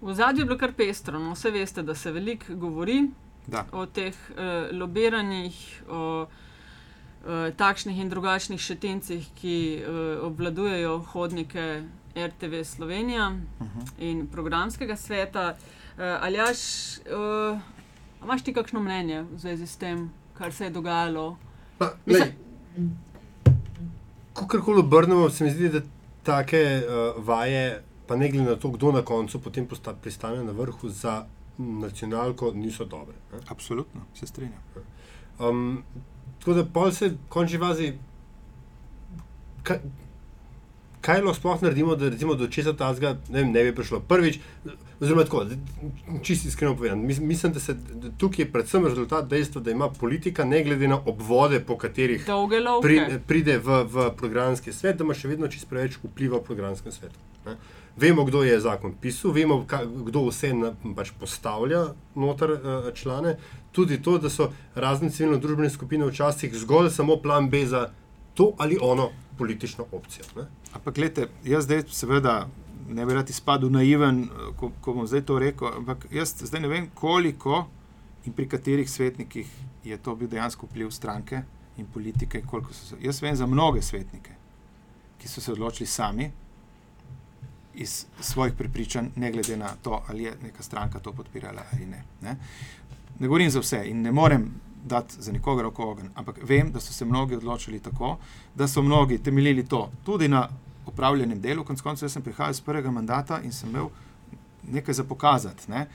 V zadnjem je bilo kar pestro. No, vse veste, da se veliko govori da. o teh uh, lobiranjih, o uh, takšnih in drugačnih šetincih, ki uh, obvladujejo hodnike RTV Slovenija uh mhm. -huh. in programskega sveta. Uh, ali jaš, uh, imaš ti kakšno mnenje v zvezi s tem, kar se je dogajalo? Ko karkoli obrnemo, se mi zdi, da take uh, vaje pa ne glede na to, kdo na koncu potem pristane na vrhu za nacionalko, niso dobre. Ne? Absolutno, se strinjam. Um, tako da pol se konči vazi. Kaj, kaj lahko sploh naredimo, da recimo do česa ta zga ne, ne bi prišlo prvič? Oziroma, tako, čisto iskreno povedano, mislim, da se tukaj je predvsem rezultat dejstva, da ima politika, ne glede na obvode, po katerih pri, pride v, v programski svet, da ima še vedno čisto preveč vpliva v programskem svetu. Ne? Vemo, kdo je zakon pisal, vemo, kdo vse na, pač postavlja noter uh, člane. Tudi to, da so razne civilno-družbene skupine včasih zgolj samo plan B za to ali ono politično opcijo. Ampak, gledajte, jaz zdaj seveda ne bi rad izpadel naiven, ko, ko bom zdaj to rekel, ampak jaz zdaj ne vem, koliko in pri katerih svetnikih je to bil dejansko vpliv stranke in politike. Se, jaz vem za mnoge svetnike, ki so se odločili sami iz svojih prepričanj, ne glede na to, ali je neka stranka to podpirala ali ne. Ne, ne govorim za vse in ne morem dati za nikogar oko ogen, ampak vem, da so se mnogi odločili tako, da so mnogi temeljili to tudi na upravljenem delu. Konec koncev sem prihajal iz prvega mandata in sem imel nekaj za pokazati. Ne.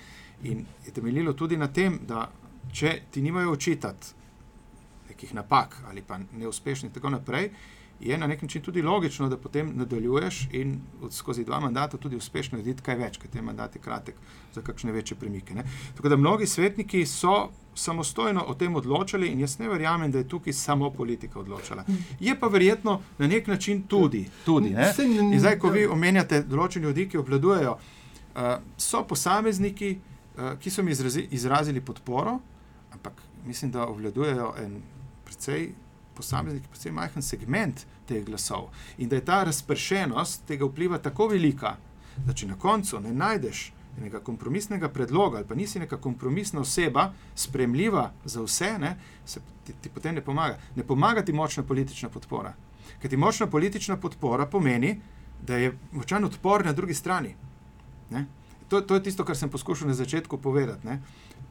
In je temeljilo tudi na tem, da če ti nimajo očitati nekih napak ali pa neuspešnih in tako naprej, je na nek način tudi logično, da potem nadaljuješ in skozi dva mandata tudi uspešno narediti kaj več, ker te mandate kratek za kakšne večje premike. Ne? Tako da mnogi svetniki so samostojno o tem odločali in jaz ne verjamem, da je tukaj samo politika odločala. Je pa verjetno na nek način tudi. tudi in zdaj, ko vi omenjate določene ljudi, ki obvladujejo, uh, so posamezniki, uh, ki so mi izrazi, izrazili podporo, ampak mislim, da obvladujejo en precej posameznik, predvsem majhen segment teh glasov. In da je ta razpršenost tega vpliva tako velika, da če na koncu ne najdeš nekega kompromisnega predloga ali pa nisi neka kompromisna oseba, spremljiva za vse, ne, se ti, ti potem ne pomaga. Ne pomaga ti močna politična podpora. Ker ti močna politična podpora pomeni, da je močan odpor na drugi strani. To, to je tisto, kar sem poskušal na začetku povedati. Ne?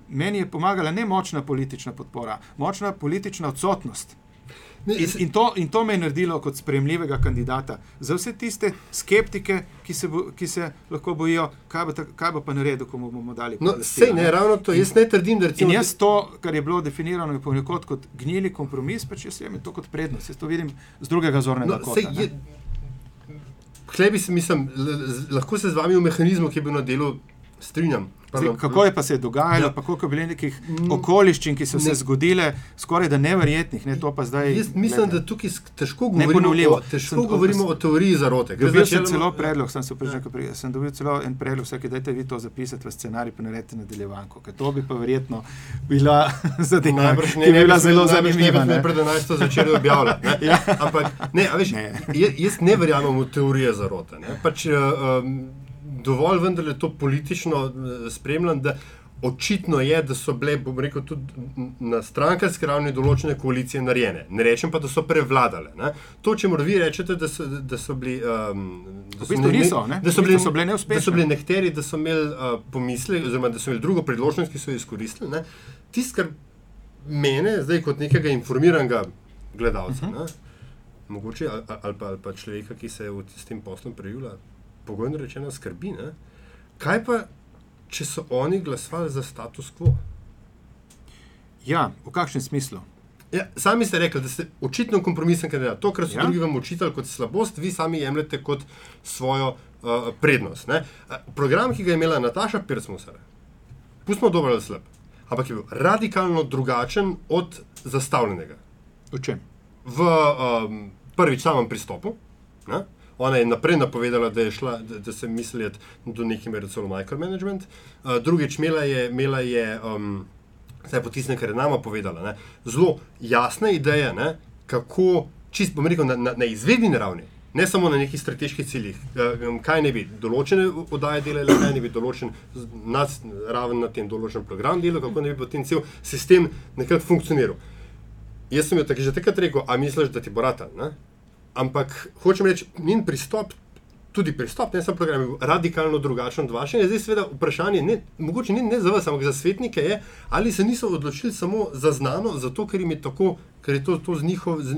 Meni je pomagala ne močna politična podpora, močna politična odsotnost. In, in, to, in to me je naredilo kot sprejemljivega kandidata za vse tiste skeptike, ki se, bo, ki se lahko bojijo, kaj bo, ta, kaj bo pa naredil, ko bomo dali. No, sej, ne, ravno to. Jaz ne trdim, da recimo, in jaz to, kar je bilo definirano kot, kot gnili kompromis, pač jaz jemljem to kot prednost. Jaz to vidim z drugega zornega no, kota. Hlebi se, mislim, lahko se z vami v mehanizmu, ki je bil na delu, strinjam. Zdaj, kako je pa se dogajalo, ja. pa koliko je bilo nekih mm. okoliščin, ki so se ne. zgodile, skoraj da neverjetnih. Ne, zdaj, Jaz mislim, glede. da tukaj težko govorimo, o, težko sem, govorimo o teoriji zarote. Dobil sem celo predlog, sem, ja. sem dobil celo en predlog, vsake dajte vi to zapisati v scenarij, pa naredite nadaljevanko, ker to bi pa verjetno bila zadeva, ki bi bila zelo zanimiva. Ne, pred 11. začeli objavljati. ja. Ampak ne, veš, ne. jaz ne verjamem v teorije zarote. Pač, um, dovolj vendarle to politično eh, spremljam, da očitno je, da so bile, bom rekel, tudi na strankarski ravni določene koalicije narejene. Ne rečem pa, da so prevladale. Ne? To, če morate vi reči, da, da so bili. Um, da so, ne, niso, ne? Da so bili, so bili neuspešni. Da so bili nekateri, da so imeli uh, pomisle, oziroma da so imeli drugo priložnost, ki so jo izkoristili. Tisto, kar mene, zdaj kot nekega informiranega gledalca, uh mhm. -huh. mogoče ali, ali, pa, ali pa človeka, ki se je s tem poslom prejula pogojno rečeno, skrbi. Ne? Kaj pa, če so oni glasovali za status quo? Ja, v kakšnem smislu? Ja, sami ste rekli, da ste očitno kompromisen kandidat. To, kar so ja. drugi vam učitali kot slabost, vi sami jemljete kot svojo uh, prednost. Uh, program, ki ga je imela Nataša Pirsmusar, pustimo dobro ali slab, ampak je bil radikalno drugačen od zastavljenega. V čem? V um, prvič samem pristopu. Ne? Ona je naprej napovedala, da, je šla, da, da se misli do neke mere celo micromanagement. Uh, drugič, imela je, imela je um, zdaj potisne, kar je nama povedala, ne, zelo jasne ideje, ne, kako, čist bom rekel, na, na, na izvedni ravni. Ne samo na nekih strateških ciljih, um, kaj ne bi določene oddaje delali, kaj ne bi določen nas, raven na tem določenem programu delal, kako ne bi potem cel sistem nekako funkcioniral. Jaz sem jo tako že takrat rekel, a misliš, da ti bo rata? Ne? Ampak hočem reči, njen pristop, tudi pristop, ne samo program, je radikalno drugačen od vašega. Zdaj, seveda, vprašanje, ne, mogoče ni ne za vas, ampak za svetnike je, ali se niso odločili samo za znano, zato ker jim je tako, ker je to, to z njihov, z,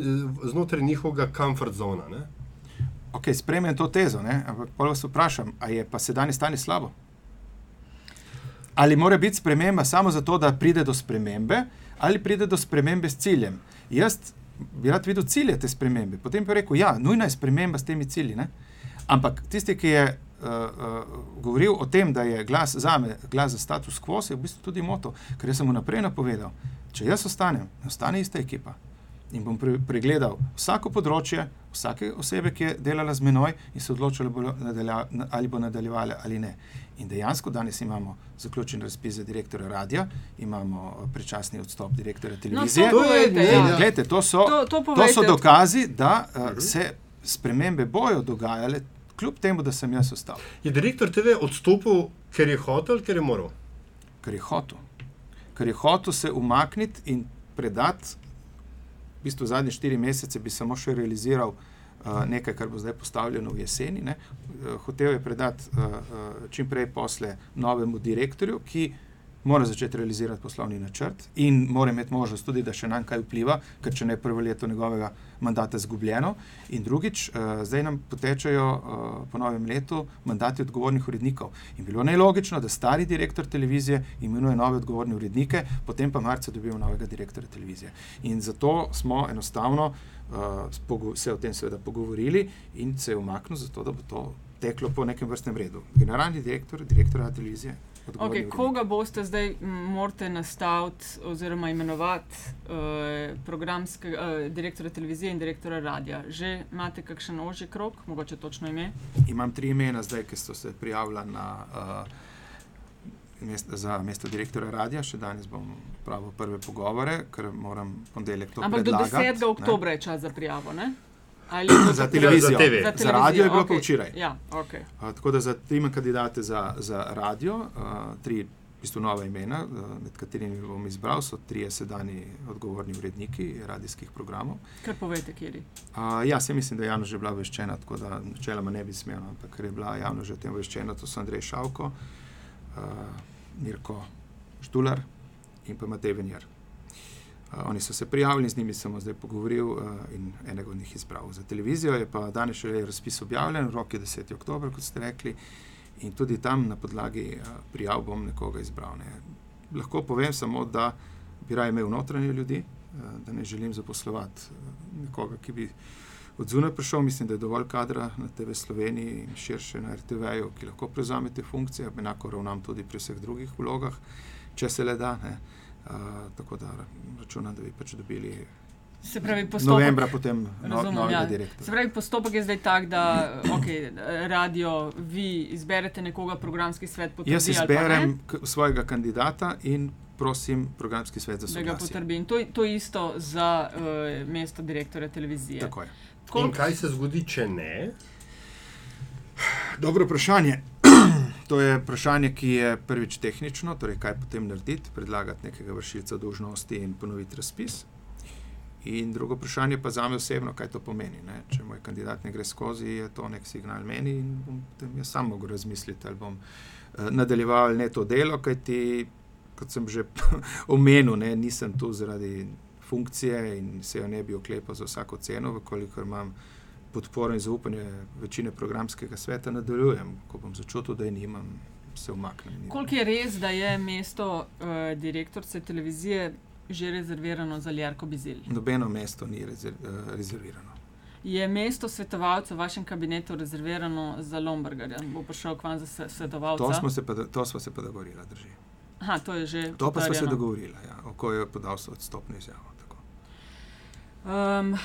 znotraj njihovega comfort zona. Ne? Ok, spremem to tezo, ne? ampak pa vas vprašam, ali je pa sedajni stanje slabo? Ali mora biti sprememba samo zato, da pride do spremembe, ali pride do spremembe s ciljem? Jaz bi rad videl cilje te spremembe. Potem pa je rekel, da ja, je nujna sprememba s temi cilji. Ne? Ampak tisti, ki je uh, uh, govoril o tem, da je glas za me, glas za status quo, je v bistvu tudi moto, ker sem mu naprej napovedal, če jaz ostanem, ostane ista ekipa. In bom pre pregledal vsako področje, vsake osebe, ki je delala z menoj in se odločila, ali bo nadaljevala ali ne. In dejansko danes imamo zaključen razpis za direktora radia, imamo eh, prečasni odstop direktora no, televizije. No, to, povejte, ja. Gledajte, to, so, to, to, to so dokazi, da uh, se spremembe bojo dogajale, kljub temu, da sem jaz ostal. Je direktor TV odstopil, ker je hotel, ker je moral? Ker je hotel. Ker je hotel se umakniti in predati. V bistvu zadnje štiri mesece bi samo še realiziral uh, nekaj, kar bo zdaj postavljeno v jeseni. Eh, hotel je predati eh, čim prej posle novemu direktorju, ki mora začeti realizirati poslovni načrt in mora imeti možnost tudi, da še nam kaj vpliva, ker če ne prvo leto njegovega mandata zgubljeno. In drugič, zdaj nam potečajo po novem letu mandati odgovornih urednikov. In bilo je nelogično, da stari direktor televizije imenuje nove odgovorne urednike, potem pa marca dobimo novega direktorja televizije. In zato smo enostavno uh, se o tem seveda pogovorili in se je umaknil, zato da bo to teklo po nekem vrstnem redu. Generalni direktor, direktor televizije. Okay, koga boste zdaj morate nastaviti oziroma imenovati uh, programskega uh, direktora televizije in direktora radia? Že imate kakšen ožji krok, mogoče točno ime? Imam tri imena zdaj, ki so se prijavila na. Uh, mest, za mesto direktora radia, še danes bom pravil prve pogovore, ker moram ponedeljek to predlagati. Ampak do 10. oktobra je čas za prijavo, ne? za televizijo. Za, TV. za, za radio je bilo okay. pa včeraj. Ja, okay. uh, tako da za tri kandidate za, za radio, uh, tri bistvu nova imena, med katerimi bom izbral, so trije sedajni odgovorni uredniki radijskih programov. Kar povete, kje je? Ja, se mislim, da je javno že bila obveščena, tako da načeloma ne bi smela, ampak ker je bila javno že o tem obveščena, to so Andrej Šavko, uh, Mirko Štular in pa Matej Venjar. Uh, oni so se prijavili, z njimi sem zdaj pogovoril uh, in enega od njih izbral. Za televizijo je pa danes še razpis objavljen, rok je 10. oktober, kot ste rekli. In tudi tam na podlagi uh, prijav bom nekoga izbral. Ne. Lahko povem samo, da bi raje imel notranje ljudi, da ne želim zaposlovati nekoga, ki bi od zunaj prišel. Mislim, da je dovolj kadra na TV Sloveniji in širše na RTV-ju, ki lahko prevzame te funkcije. Enako ravnam tudi pri vseh drugih vlogah, če se le da. Ne. Uh, tako da računam, da bi pač dobili. Se pravi, postopek, novembra potem no, novega ja. direktorja. Se pravi, postopek je zdaj tak, da okay, radio, vi izberete nekoga, programski svet potrdi. Jaz izberem svojega kandidata in prosim programski svet za soglasje. Da ga potrbi. In to, to isto za uh, mesto direktorja televizije. Tako je. Kolik... In kaj se zgodi, če ne? Dobro vprašanje. To je vprašanje, ki je prvič tehnično, torej kaj potem narediti, predlagati nekega vršilca dolžnosti in ponoviti razpis. In drugo vprašanje pa za me osebno, kaj to pomeni. Ne? Če moj kandidat ne gre skozi, je to nek signal meni in bom jaz sam mogel razmisliti, ali bom uh, nadaljeval ne to delo, kajti, kot sem že omenil, ne, nisem tu zaradi funkcije in se jo ne bi oklepal za vsako ceno, kolikor imam podporo in zaupanje večine programskega sveta, nadaljujem. Ko bom začutil, da je nimam, se umaknem. Koliko je res, da je mesto uh, direktorice televizije že rezervirano za Ljarko Bizil? Nobeno mesto ni rezerv, uh, rezervirano. Je mesto svetovalca v vašem kabinetu rezervirano za Lombardarja? Bo prišel k vam za svetovalca? To smo se pa, to smo se pa dogovorili, drži. Aha, to je že. To pa smo se dogovorili, ja, ko je podal odstopni izjavo. Um,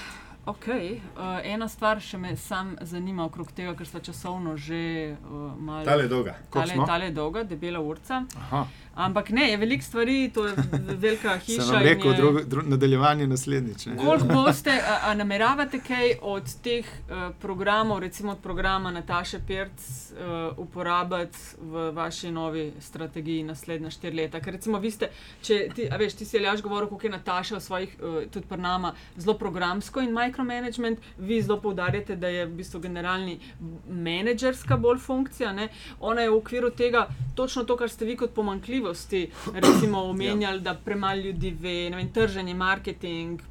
Ok, uh, ena stvar še me sam zanima okrog tega, ker so časovno že uh, malo. Tale dolga. Tale, tale dolga, debela urca. Aha. Ampak ne, je veliko stvari, to je velika hiša. Sem rekel, je... drugo, dru, nadaljevanje naslednjič. Koliko boste, a, a nameravate kaj od teh uh, programov, recimo od programa Nataše Pirc, uh, uporabiti v vaši novi strategiji naslednja štiri leta? Ker recimo vi ste, če ti, veš, ti si Aljaš govoril, koliko je Nataša v svojih, uh, tudi pri nama, zelo programsko in micromanagement, vi zelo poudarjate, da je v bistvu generalni menedžerska bolj funkcija. Ne? Ona je v okviru tega točno to, kar ste vi kot pomankljivi zmogljivosti, recimo, omenjali, ja. da premalo ljudi ve, vem, trženje, marketing,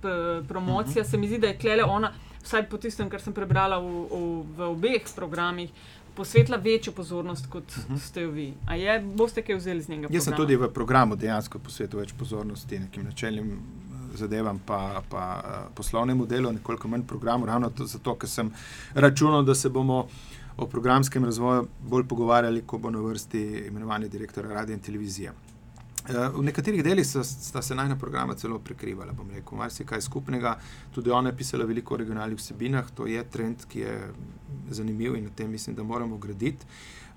promocija. Uh -huh. Se mi zdi, da je klele ona, vsaj po tistem, kar sem prebrala v, v, v obeh programih. Posvetla večjo pozornost kot uh mhm. -huh. ste vi. A je, boste kaj vzeli z njega? Jaz programa? sem tudi v programu dejansko posvetil več pozornosti nekim načelnim eh, zadevam, pa, pa uh, poslovnemu delu, nekoliko manj programu, ravno to, zato, ker sem računal, da se bomo o programskem razvoju bolj pogovarjali, ko bo na vrsti imenovanje direktora radio in televizije. Eh, v nekaterih delih so, sta se najna programa celo prekrivala, bom rekel, marsikaj skupnega. Tudi ona je pisala veliko o regionalnih vsebinah, to je trend, ki je zanimiv in na tem mislim, da moramo graditi.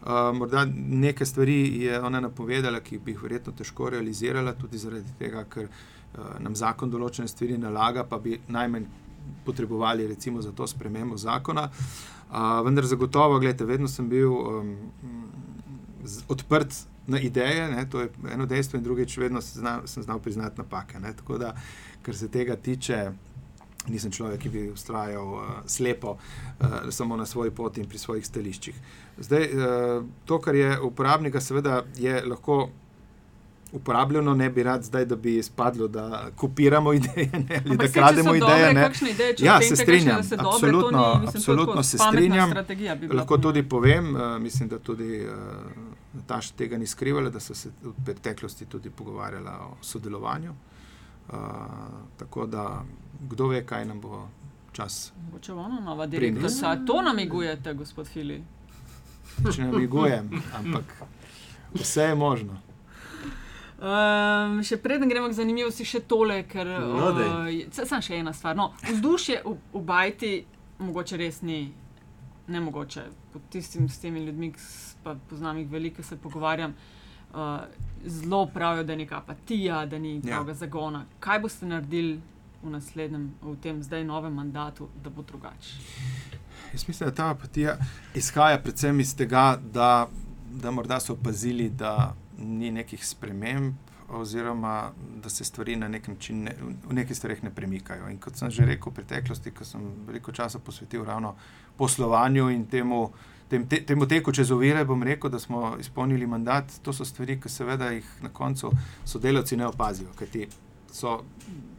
Uh, morda nekaj stvari je ona napovedala, ki bi jih verjetno težko realizirala, tudi zaradi tega, ker uh, nam zakon določene stvari nalaga, pa bi najmanj potrebovali recimo za to spremembo zakona. Uh, vendar zagotovo, gledajte, vedno sem bil um, odprt na ideje, ne, to je eno dejstvo, in drugič, vedno sem znal, sem znal priznati napake. Ne, tako da, kar se tega tiče. Nisem človek, ki bi ustrajal uh, slepo, uh, samo na svoji poti in pri svojih stališčih. Zdaj, uh, to, kar je uporabnika, seveda je lahko uporabljeno, ne bi rad zdaj, da bi izpadlo, da kopiramo ideje ne, ali da krademo ideje. Dobre, ideje ja, se strinjam, se absolutno, dobre, ni, absolutno se strinjam. Lahko tudi povem, uh, mislim, da tudi uh, Nataša tega ni skrivala, da so se v preteklosti tudi pogovarjala o sodelovanju. Uh, tako da, kdo ve, kaj nam bo čas. Če bo ona nova direktorica, to namigujete, gospod Fili. Če namigujem, ampak vse je možno. Um, še preden gremo k zanimivosti, še tole, ker no, uh, sem še ena stvar. No, vzdušje v, v Bajti, mogoče res ni, ne mogoče. Pod tistim s temi ljudmi, ki poznam jih veliko, se pogovarjam, uh, zelo pravijo, da je neka apatija, da ni pravega ja. zagona. Kaj boste naredili v naslednjem, v tem zdaj novem mandatu, da bo drugače? Jaz mislim, da ta apatija izhaja predvsem iz tega, da, da morda so opazili, da ni nekih sprememb, oziroma da se stvari na nek način ne, v nekih stvareh ne premikajo. In kot sem že rekel v preteklosti, ko sem veliko časa posvetil ravno poslovanju in temu. Tem, te, temu teku čez ovire bom rekel, da smo izpolnili mandat. To so stvari, ki seveda jih na koncu sodelavci ne opazijo, ker ti so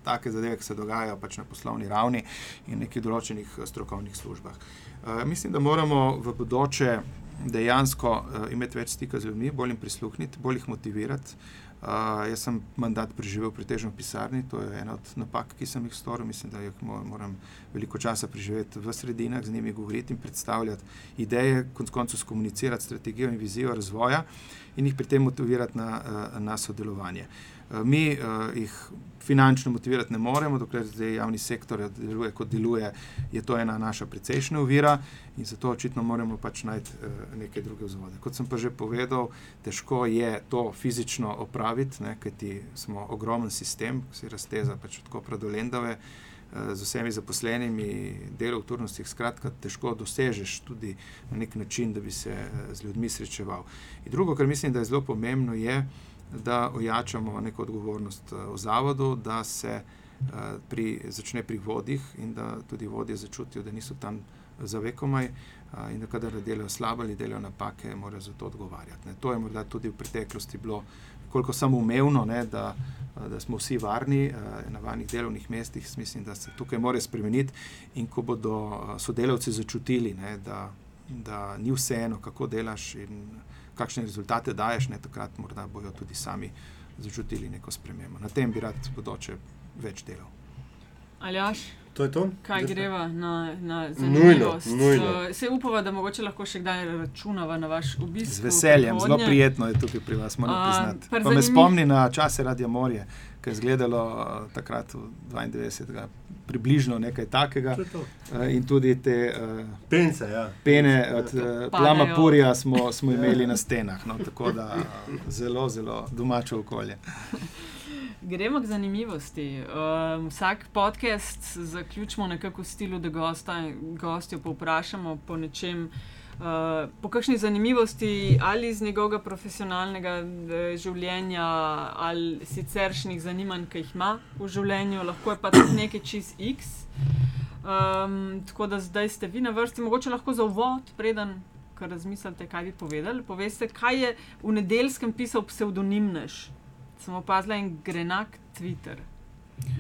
take zadeve, ki se dogajajo pač na poslovni ravni in nekih določenih strokovnih službah. Uh, mislim, da moramo v bodoče dejansko uh, imeti več stika z ljudmi, bolj jim prisluhniti, bolj jih motivirati. Uh, jaz sem mandat preživel pretežno v pisarni, to je ena od napak, ki sem jih storil. Mislim, da moram veliko časa preživeti v sredinah, z njimi govoriti in predstavljati ideje, konec koncev skomunicirati strategijo in vizijo razvoja in jih pri tem motivirati na, na sodelovanje. Uh, Eh, mi uh, jih finančno motivirati ne moremo, dokler zdaj javni sektor deluje kot deluje, je to ena naša precejšnja uvira in zato očitno moramo pač najti uh, neke druge vzvode. Kot sem pa že povedal, težko je to fizično opraviti, kajti smo ogromen sistem, ki se razteza pač od Kopra do Lendave. Z vsemi zaposlenimi, delo v turnostih, skratka, težko dosežeš tudi na nek način, da bi se z ljudmi srečeval. In drugo, kar mislim, da je zelo pomembno, je, da ojačamo neko odgovornost eh, v zavodu, da se eh, pri, začne pri vodih in da tudi vodje začutijo, da niso tam za vekomaj eh, in da kadar delajo slabo ali delajo napake, morajo za to odgovarjati. Ne. To je morda tudi v preteklosti bilo koliko samo umevno, ne, da, da smo vsi varni na varnih delovnih mestih. Mislim, da se tukaj mora spremeniti in ko bodo sodelavci začutili, ne, da, da ni vseeno, kako delaš in kakšne rezultate daješ, ne takrat morda bojo tudi sami začutili neko spremembo. Na tem bi rad bodoče več delal. Aljaš? To je to? Kaj greva na, na zanimivost? Nujno, nujno. Se upava, da mogoče lahko še kdaj računava na vaš obisk. Z veseljem, zelo prijetno je tukaj pri vas, moram priznati. Pa me spomni na čase Radio Morje, ki je izgledalo takrat v 92 približno nekaj takega. Uh, in tudi te uh, Pence, ja. pene od uh, Plama Purja smo, smo imeli na stenah. No, tako da zelo, zelo domače okolje. Gremo k zanimivosti. Uh, vsak podcast zaključimo nekako v stilu, da gostjo povprašamo po nečem. Uh, po kakšni zanimivosti ali iz njegovega profesionalnega uh, življenja ali siceršnjih zanimanj, ki jih ima v življenju, lahko je pa tudi nekaj čist X. Um, tako da zdaj ste vi na vrsti, mogoče lahko za uvod, preden razmislite, kaj bi povedali. Poveste, kaj je v nedeljskem pisal psevdonimnež. Sem opazila en grenak Twitter.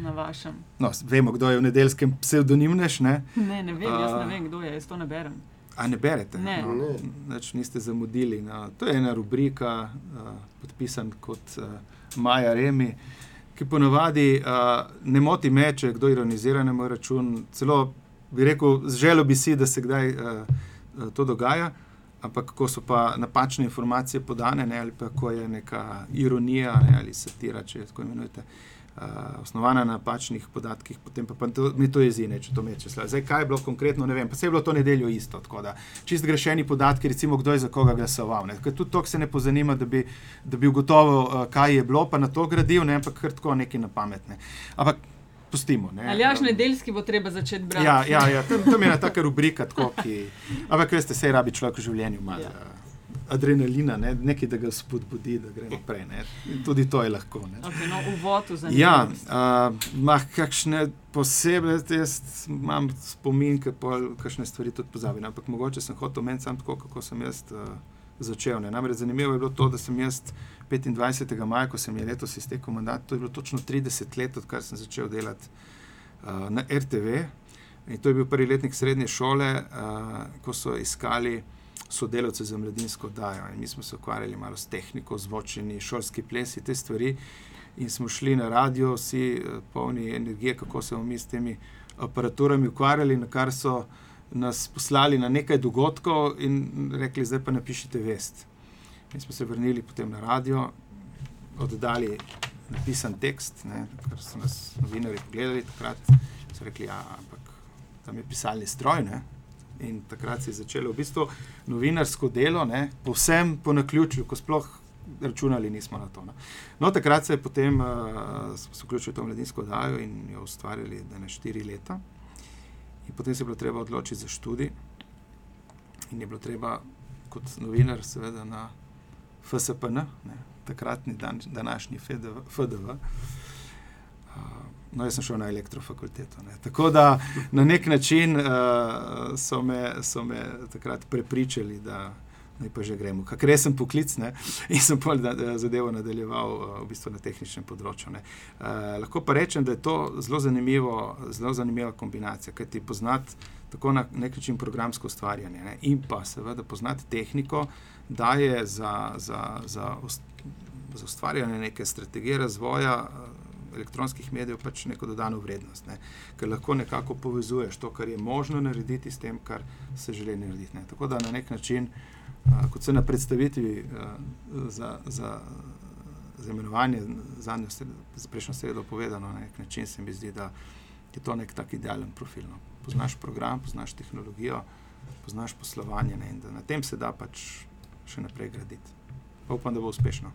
Na vašem. No, vemo, kdo je v nedeljskem psevdonimnež. Ne? ne, ne vem, jaz ne vem, kdo je, jaz to ne berem. A ne berete? Ne. No, ne. Neč niste zamudili. No. To je ena rubrika, uh, podpisan kot uh, Maja Remi, ki ponovadi uh, ne moti me, če kdo ironizira na moj račun. Celo bi rekel, želel bi si, da se kdaj uh, to dogaja. Ampak, ko so pa napačne informacije podane, ne, ali pa ko je neka ironija ne, ali satira, če tako imenujete, uh, osnovana na napačnih podatkih, potem pa, pa to, mi to jezine, če to meče. Zdaj, kaj je bilo konkretno, ne vem, pa se je bilo to nedeljo isto. Da, čist grešeni podatki, recimo, kdo je za koga glasoval. Ker tudi to se ne pozanima, da bi, da bi ugotovil, uh, kaj je bilo, pa na to gradil, ne, ampak kar tako neki na pametne. Ampak, Pustimo, Ali až nedeljski bo treba začeti brati? Ja, ja, ja tam, tam je ena taka rubrika, tako, ki. Ampak, veste, se rabi človek v življenju malo. Ja. Uh, adrenalina, ne? nekaj, da ga spodbudi, da gre naprej. Ne? Tudi to je lahko. Okay, no, uvod v ja, uh, kakšne posebne, jaz imam spomin, da kakšne stvari tudi pozabim. Ampak mogoče sem hotel meni sam tako, kako sem jaz uh, začel. Ne? Namreč zanimivo je bilo to, da sem jaz 25. maja, ko sem je letos iztekel mandat, to je bilo točno 30 let, odkar sem začel delati uh, na RTV. In to je bil prvi letnik srednje šole, uh, ko so iskali sodelavce za mladinsko dajo. In mi smo se ukvarjali malo s tehniko, zvočeni, šolski ples in te stvari. In smo šli na radio, vsi eh, polni energije, kako se bomo mi s temi aparaturami ukvarjali, na kar so nas poslali na nekaj dogodkov in rekli, zdaj pa napišite vest. Mi smo se vrnili potem na radio, oddali napisan tekst, ne, kar so nas novinari pogledali takrat. So rekli, ja, ampak tam je pisalni stroj. Ne. In takrat se je začelo v bistvu novinarsko delo, ne, povsem po naključju, ko sploh računali nismo na to. No, no takrat se je potem uh, vključil v to mladinsko oddajo in jo ustvarjali, ne štiri leta. In potem se je bilo treba odločiti za študij, in je bilo treba kot novinar, seveda, na FSPN, ne, takratni dan, današnji FDV. FDV. No, jaz sem šel na elektrofakulteto. Ne. Tako da na nek način uh, so, me, so me takrat prepričali, da naj pa že gremo. Kaj res sem poklic ne. in sem pol zadevo nadaljeval uh, v bistvu na tehničnem področju. Uh, lahko pa rečem, da je to zelo, zelo zanimiva kombinacija, kaj ti poznati tako na nek način programsko ustvarjanje ne. in pa seveda poznati tehniko, da je za, za, za, za ustvarjanje neke strategije razvoja. Uh, elektronskih medijev pač neko dodano vrednost, ne? ker lahko nekako povezuješ to, kar je možno narediti, s tem, kar se želi narediti. Ne? Tako da na nek način, a, kot se na predstavitvi a, za, za, za imenovanje, za prejšnjo sredo povedano, na nek način se mi zdi, da je to nek tak idealen profil. No? Poznaš program, poznaš tehnologijo, poznaš poslovanje ne? in da na tem se da pač še naprej graditi. Pa upam, da bo uspešno.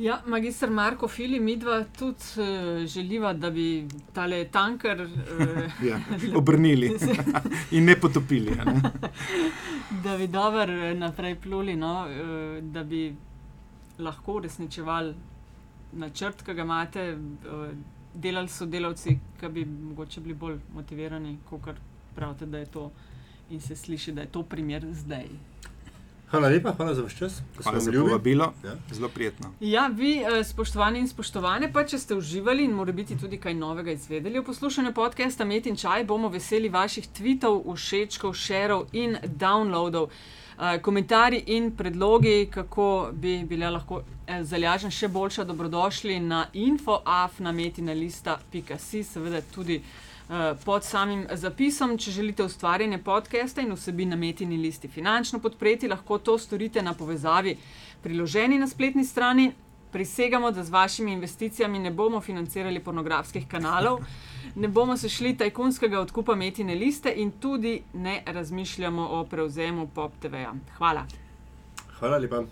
Ja, magistr Marko Fili, mi dva tudi uh, želiva, da bi tale tanker uh, ja, obrnili in ne potopili. Ne? da bi dobro eh, naprej pluli, no? uh, da bi lahko uresničevali načrt, ki ga imate, uh, delali so delavci, ki bi mogoče bili bolj motivirani, kot pravite, da je to in se sliši, da je to primer zdaj. Hvala lepa, hvala za vaš čas. Hvala za povabilo. Ja. Zelo prijetno. Ja, vi, eh, spoštovani in spoštovane, pa če ste uživali in morda biti tudi kaj novega izvedeli v poslušanju podcasta Met in Čaj, bomo veseli vaših tweetov, všečkov, šerov in downloadov. Komentarji in predlogi, kako bi bile lahko eh, zalažen še boljša, dobrodošli na infoafnametinalista.si, seveda tudi. Eh, pod samim zapisom. Če želite ustvarjanje podcasta in vsebin na metini listi finančno podpreti, lahko to storite na povezavi priloženi na spletni strani. Prisegamo, da z vašimi investicijami ne bomo financirali pornografskih kanalov, ne bomo se šli tajkunskega odkupa metine liste in tudi ne razmišljamo o prevzemu Pop TV-ja. Hvala. Hvala lepa.